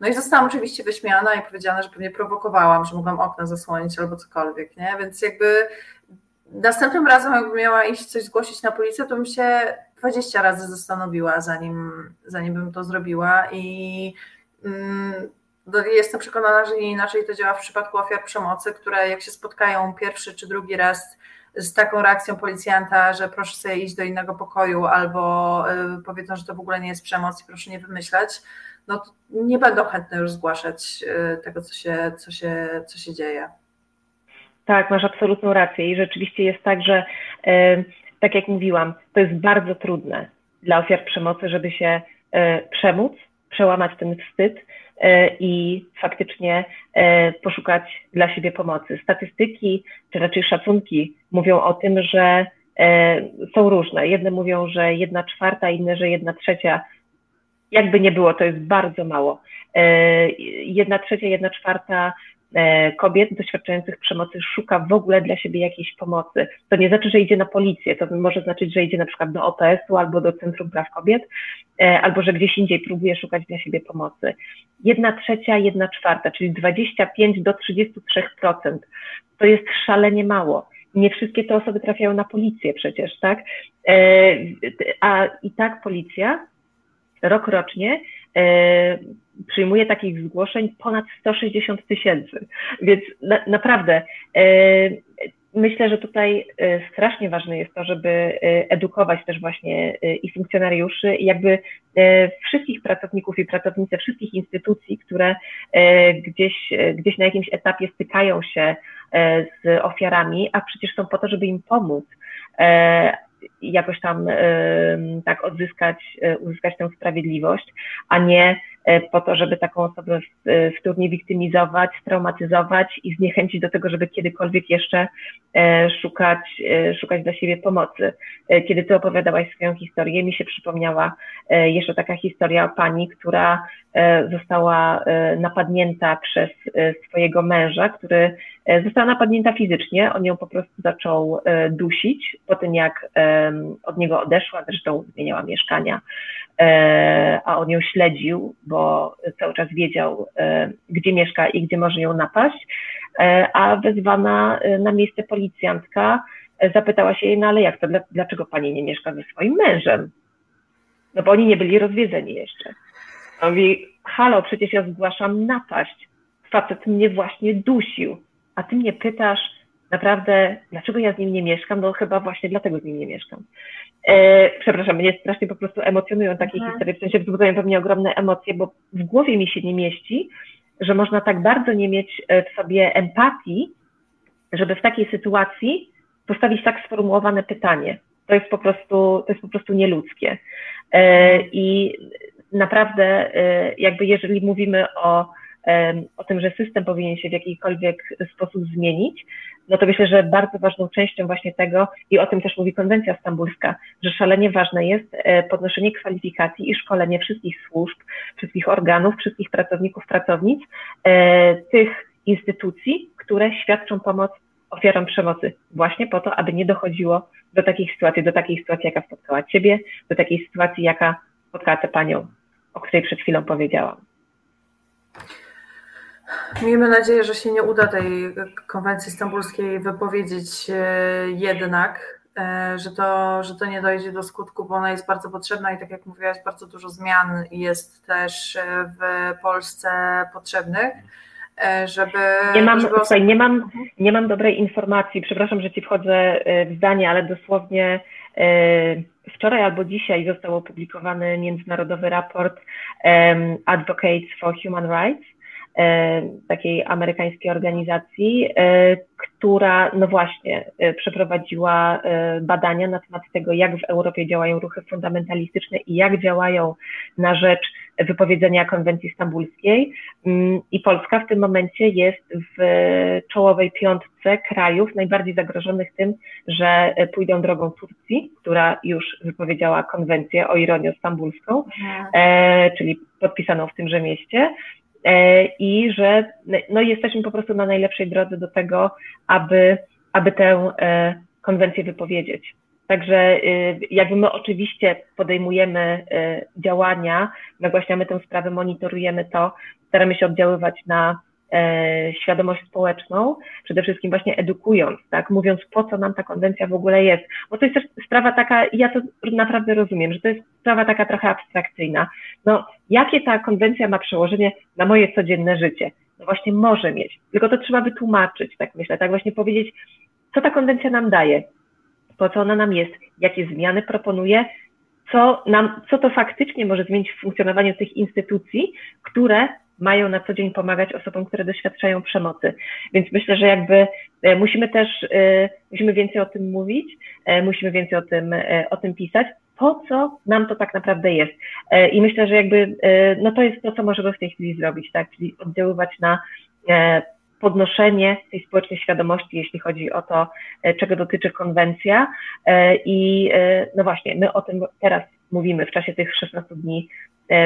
No i zostałam oczywiście wyśmiana i powiedziane, że pewnie prowokowałam, że mogłam okno zasłonić albo cokolwiek, nie? Więc jakby następnym razem, jakby miała iść coś zgłosić na policję, to bym się 20 razy zastanowiła, zanim, zanim bym to zrobiła i mm, no, jestem przekonana, że inaczej to działa w przypadku ofiar przemocy, które jak się spotkają pierwszy czy drugi raz z taką reakcją policjanta, że proszę sobie iść do innego pokoju albo y, powiedzą, że to w ogóle nie jest przemoc i proszę nie wymyślać, no to nie będą chętne już zgłaszać y, tego, co się, co się, co się dzieje. Tak, masz absolutną rację i rzeczywiście jest tak, że y, tak jak mówiłam, to jest bardzo trudne dla ofiar przemocy, żeby się przemóc, przełamać ten wstyd, i faktycznie e, poszukać dla siebie pomocy. Statystyki, czy raczej szacunki mówią o tym, że e, są różne. Jedne mówią, że jedna czwarta, inne, że jedna trzecia. Jakby nie było, to jest bardzo mało. Jedna trzecia, jedna czwarta E, kobiet doświadczających przemocy szuka w ogóle dla siebie jakiejś pomocy. To nie znaczy, że idzie na policję, to może znaczyć, że idzie na przykład do OPS-u albo do Centrum Praw Kobiet, e, albo że gdzieś indziej próbuje szukać dla siebie pomocy. Jedna trzecia, jedna czwarta, czyli 25 do 33%. To jest szalenie mało. Nie wszystkie te osoby trafiają na policję przecież, tak? E, a i tak policja rok rocznie przyjmuje takich zgłoszeń ponad 160 tysięcy. Więc na, naprawdę e, myślę, że tutaj e, strasznie ważne jest to, żeby e, edukować też właśnie i funkcjonariuszy, i jakby wszystkich pracowników i pracownice wszystkich instytucji, które gdzieś, gdzieś na jakimś etapie stykają się z ofiarami, a przecież są po to, żeby im pomóc jakoś tam tak odzyskać, uzyskać tę sprawiedliwość, a nie E, po to, żeby taką osobę wtórnie wiktymizować, straumatyzować i zniechęcić do tego, żeby kiedykolwiek jeszcze e, szukać, e, szukać dla siebie pomocy. Kiedy ty opowiadałaś swoją historię, mi się przypomniała jeszcze taka historia pani, która została napadnięta przez swojego męża, który została napadnięta fizycznie, on ją po prostu zaczął dusić po tym, jak od niego odeszła, zresztą zmieniała mieszkania, a on ją śledził, bo cały czas wiedział, e, gdzie mieszka i gdzie może ją napaść, e, a wezwana e, na miejsce policjantka zapytała się jej, no ale jak to, dlaczego pani nie mieszka ze swoim mężem? No bo oni nie byli rozwiedzeni jeszcze. On mówi, halo, przecież ja zgłaszam napaść. Facet mnie właśnie dusił, a ty mnie pytasz, naprawdę, dlaczego ja z nim nie mieszkam? No chyba właśnie dlatego z nim nie mieszkam. E, przepraszam, mnie strasznie po prostu emocjonują takie mhm. historie, w sensie wzbudzają pewnie ogromne emocje, bo w głowie mi się nie mieści, że można tak bardzo nie mieć e, w sobie empatii, żeby w takiej sytuacji postawić tak sformułowane pytanie. To jest po prostu, to jest po prostu nieludzkie. E, I naprawdę, e, jakby jeżeli mówimy o o tym, że system powinien się w jakikolwiek sposób zmienić, no to myślę, że bardzo ważną częścią właśnie tego, i o tym też mówi konwencja stambulska, że szalenie ważne jest e, podnoszenie kwalifikacji i szkolenie wszystkich służb, wszystkich organów, wszystkich pracowników, pracownic, e, tych instytucji, które świadczą pomoc ofiarom przemocy, właśnie po to, aby nie dochodziło do takich sytuacji, do takiej sytuacji, jaka spotkała Ciebie, do takiej sytuacji, jaka spotkała tę panią, o której przed chwilą powiedziałam. Miejmy nadzieję, że się nie uda tej konwencji stambulskiej wypowiedzieć e, jednak, e, że to, że to nie dojdzie do skutku, bo ona jest bardzo potrzebna i tak jak mówiłaś, bardzo dużo zmian jest też w Polsce potrzebnych. E, żeby. Nie mam, żeby słuchaj, nie, mam, nie mam dobrej informacji, przepraszam, że ci wchodzę w zdanie, ale dosłownie wczoraj albo dzisiaj został opublikowany międzynarodowy raport Advocates for Human Rights E, takiej amerykańskiej organizacji, e, która no właśnie e, przeprowadziła badania na temat tego, jak w Europie działają ruchy fundamentalistyczne i jak działają na rzecz wypowiedzenia konwencji stambulskiej. Mm, I Polska w tym momencie jest w czołowej piątce krajów najbardziej zagrożonych tym, że pójdą drogą Turcji, która już wypowiedziała konwencję o ironię stambulską, mhm. czyli podpisaną w tymże mieście. E, i że no, jesteśmy po prostu na najlepszej drodze do tego, aby, aby tę e, konwencję wypowiedzieć. Także jakby my oczywiście podejmujemy działania, nagłaśniamy tę sprawę, monitorujemy to, staramy się oddziaływać na E, świadomość społeczną, przede wszystkim właśnie edukując, tak, mówiąc po co nam ta konwencja w ogóle jest, bo to jest też sprawa taka, ja to naprawdę rozumiem, że to jest sprawa taka trochę abstrakcyjna. No, jakie ta konwencja ma przełożenie na moje codzienne życie? No właśnie może mieć, tylko to trzeba wytłumaczyć, tak myślę, tak właśnie powiedzieć, co ta konwencja nam daje, po co ona nam jest, jakie zmiany proponuje, co, nam, co to faktycznie może zmienić w funkcjonowaniu tych instytucji, które mają na co dzień pomagać osobom, które doświadczają przemocy. Więc myślę, że jakby e, musimy też, e, musimy więcej o tym mówić, e, musimy więcej o tym, o tym pisać, po co nam to tak naprawdę jest. I myślę, że jakby no to jest to, co możemy w tej chwili zrobić, tak, czyli oddziaływać na podnoszenie tej społecznej świadomości, jeśli chodzi o to, czego dotyczy konwencja. I no właśnie, my o tym teraz mówimy w czasie tych 16 dni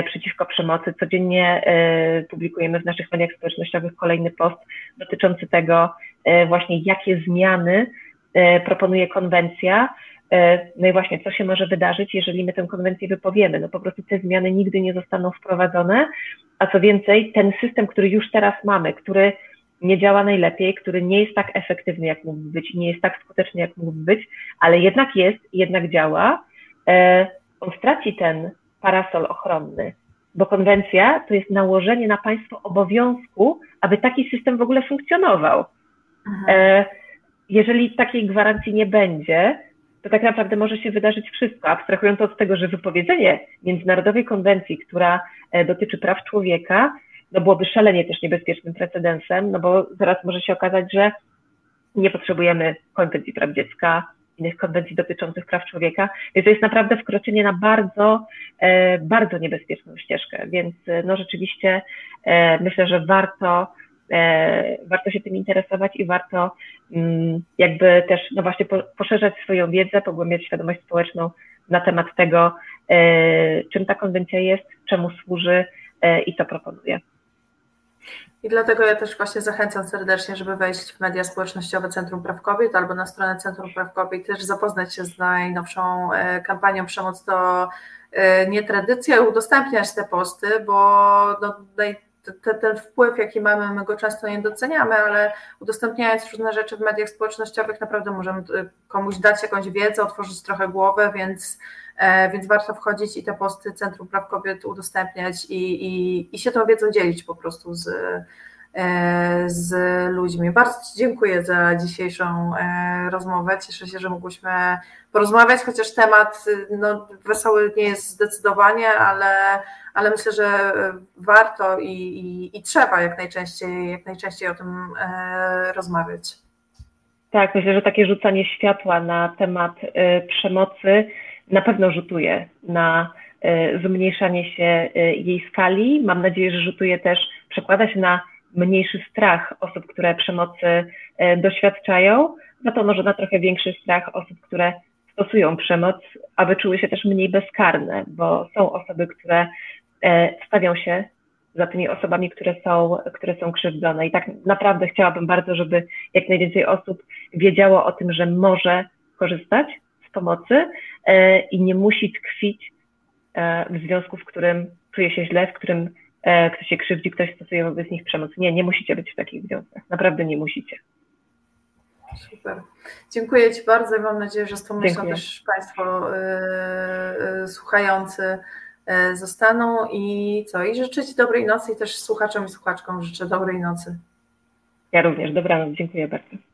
przeciwko przemocy. Codziennie e, publikujemy w naszych mediach społecznościowych kolejny post dotyczący tego e, właśnie, jakie zmiany proponuje konwencja. No i właśnie, co się może wydarzyć, jeżeli my tę konwencję wypowiemy? No po prostu te zmiany nigdy nie zostaną wprowadzone, a co więcej, ten system, który już teraz mamy, który nie działa najlepiej, który nie jest tak efektywny, jak mógłby być, nie jest tak skuteczny, jak mógłby być, ale jednak jest, jednak działa, on straci ten parasol ochronny, bo konwencja to jest nałożenie na państwo obowiązku, aby taki system w ogóle funkcjonował. E, jeżeli takiej gwarancji nie będzie, to tak naprawdę może się wydarzyć wszystko, abstrahując od tego, że wypowiedzenie międzynarodowej konwencji, która e, dotyczy praw człowieka, no byłoby szalenie też niebezpiecznym precedensem, no bo zaraz może się okazać, że nie potrzebujemy konwencji praw dziecka, innych konwencji dotyczących praw człowieka, więc to jest naprawdę wkroczenie na bardzo, e, bardzo niebezpieczną ścieżkę, więc e, no rzeczywiście e, myślę, że warto warto się tym interesować i warto mm, jakby też no właśnie poszerzać swoją wiedzę, pogłębiać świadomość społeczną na temat tego, czym ta konwencja jest, czemu służy i co proponuje. I dlatego ja też właśnie zachęcam serdecznie, żeby wejść w media społecznościowe Centrum Praw Kobiet albo na stronę Centrum Praw Kobiet, też zapoznać się z najnowszą e, kampanią Przemoc to e, nie tradycja, udostępniać te posty, bo no, ten wpływ, jaki mamy, my go często nie doceniamy, ale udostępniając różne rzeczy w mediach społecznościowych, naprawdę możemy e, komuś dać jakąś wiedzę, otworzyć trochę głowę, więc więc warto wchodzić i te posty Centrum Praw Kobiet udostępniać i, i, i się tą wiedzą dzielić po prostu z, e, z ludźmi. Bardzo Ci dziękuję za dzisiejszą e, rozmowę. Cieszę się, że mogłyśmy porozmawiać, chociaż temat no, wesoły nie jest zdecydowanie, ale, ale myślę, że warto i, i, i trzeba jak najczęściej, jak najczęściej o tym rozmawiać. Tak, myślę, że takie rzucanie światła na temat przemocy na pewno rzutuje na e, zmniejszanie się e, jej skali. Mam nadzieję, że rzutuje też, przekłada się na mniejszy strach osób, które przemocy e, doświadczają, za to może na trochę większy strach osób, które stosują przemoc, aby czuły się też mniej bezkarne, bo są osoby, które stawią się za tymi osobami, które są, które są krzywdzone. I tak naprawdę chciałabym bardzo, żeby jak najwięcej osób wiedziało o tym, że może korzystać pomocy e, i nie musi tkwić e, w związku, w którym czuje się źle, w którym e, ktoś się krzywdzi, ktoś stosuje wobec nich przemoc. Nie, nie musicie być w takich związkach. Naprawdę nie musicie. Super. Dziękuję Ci bardzo i mam nadzieję, że z tą myślą też Państwo yy, słuchający yy, zostaną i co? I życzę Ci dobrej nocy i też słuchaczom i słuchaczkom życzę dobrej nocy. Ja również. Dobranoc. Dziękuję bardzo.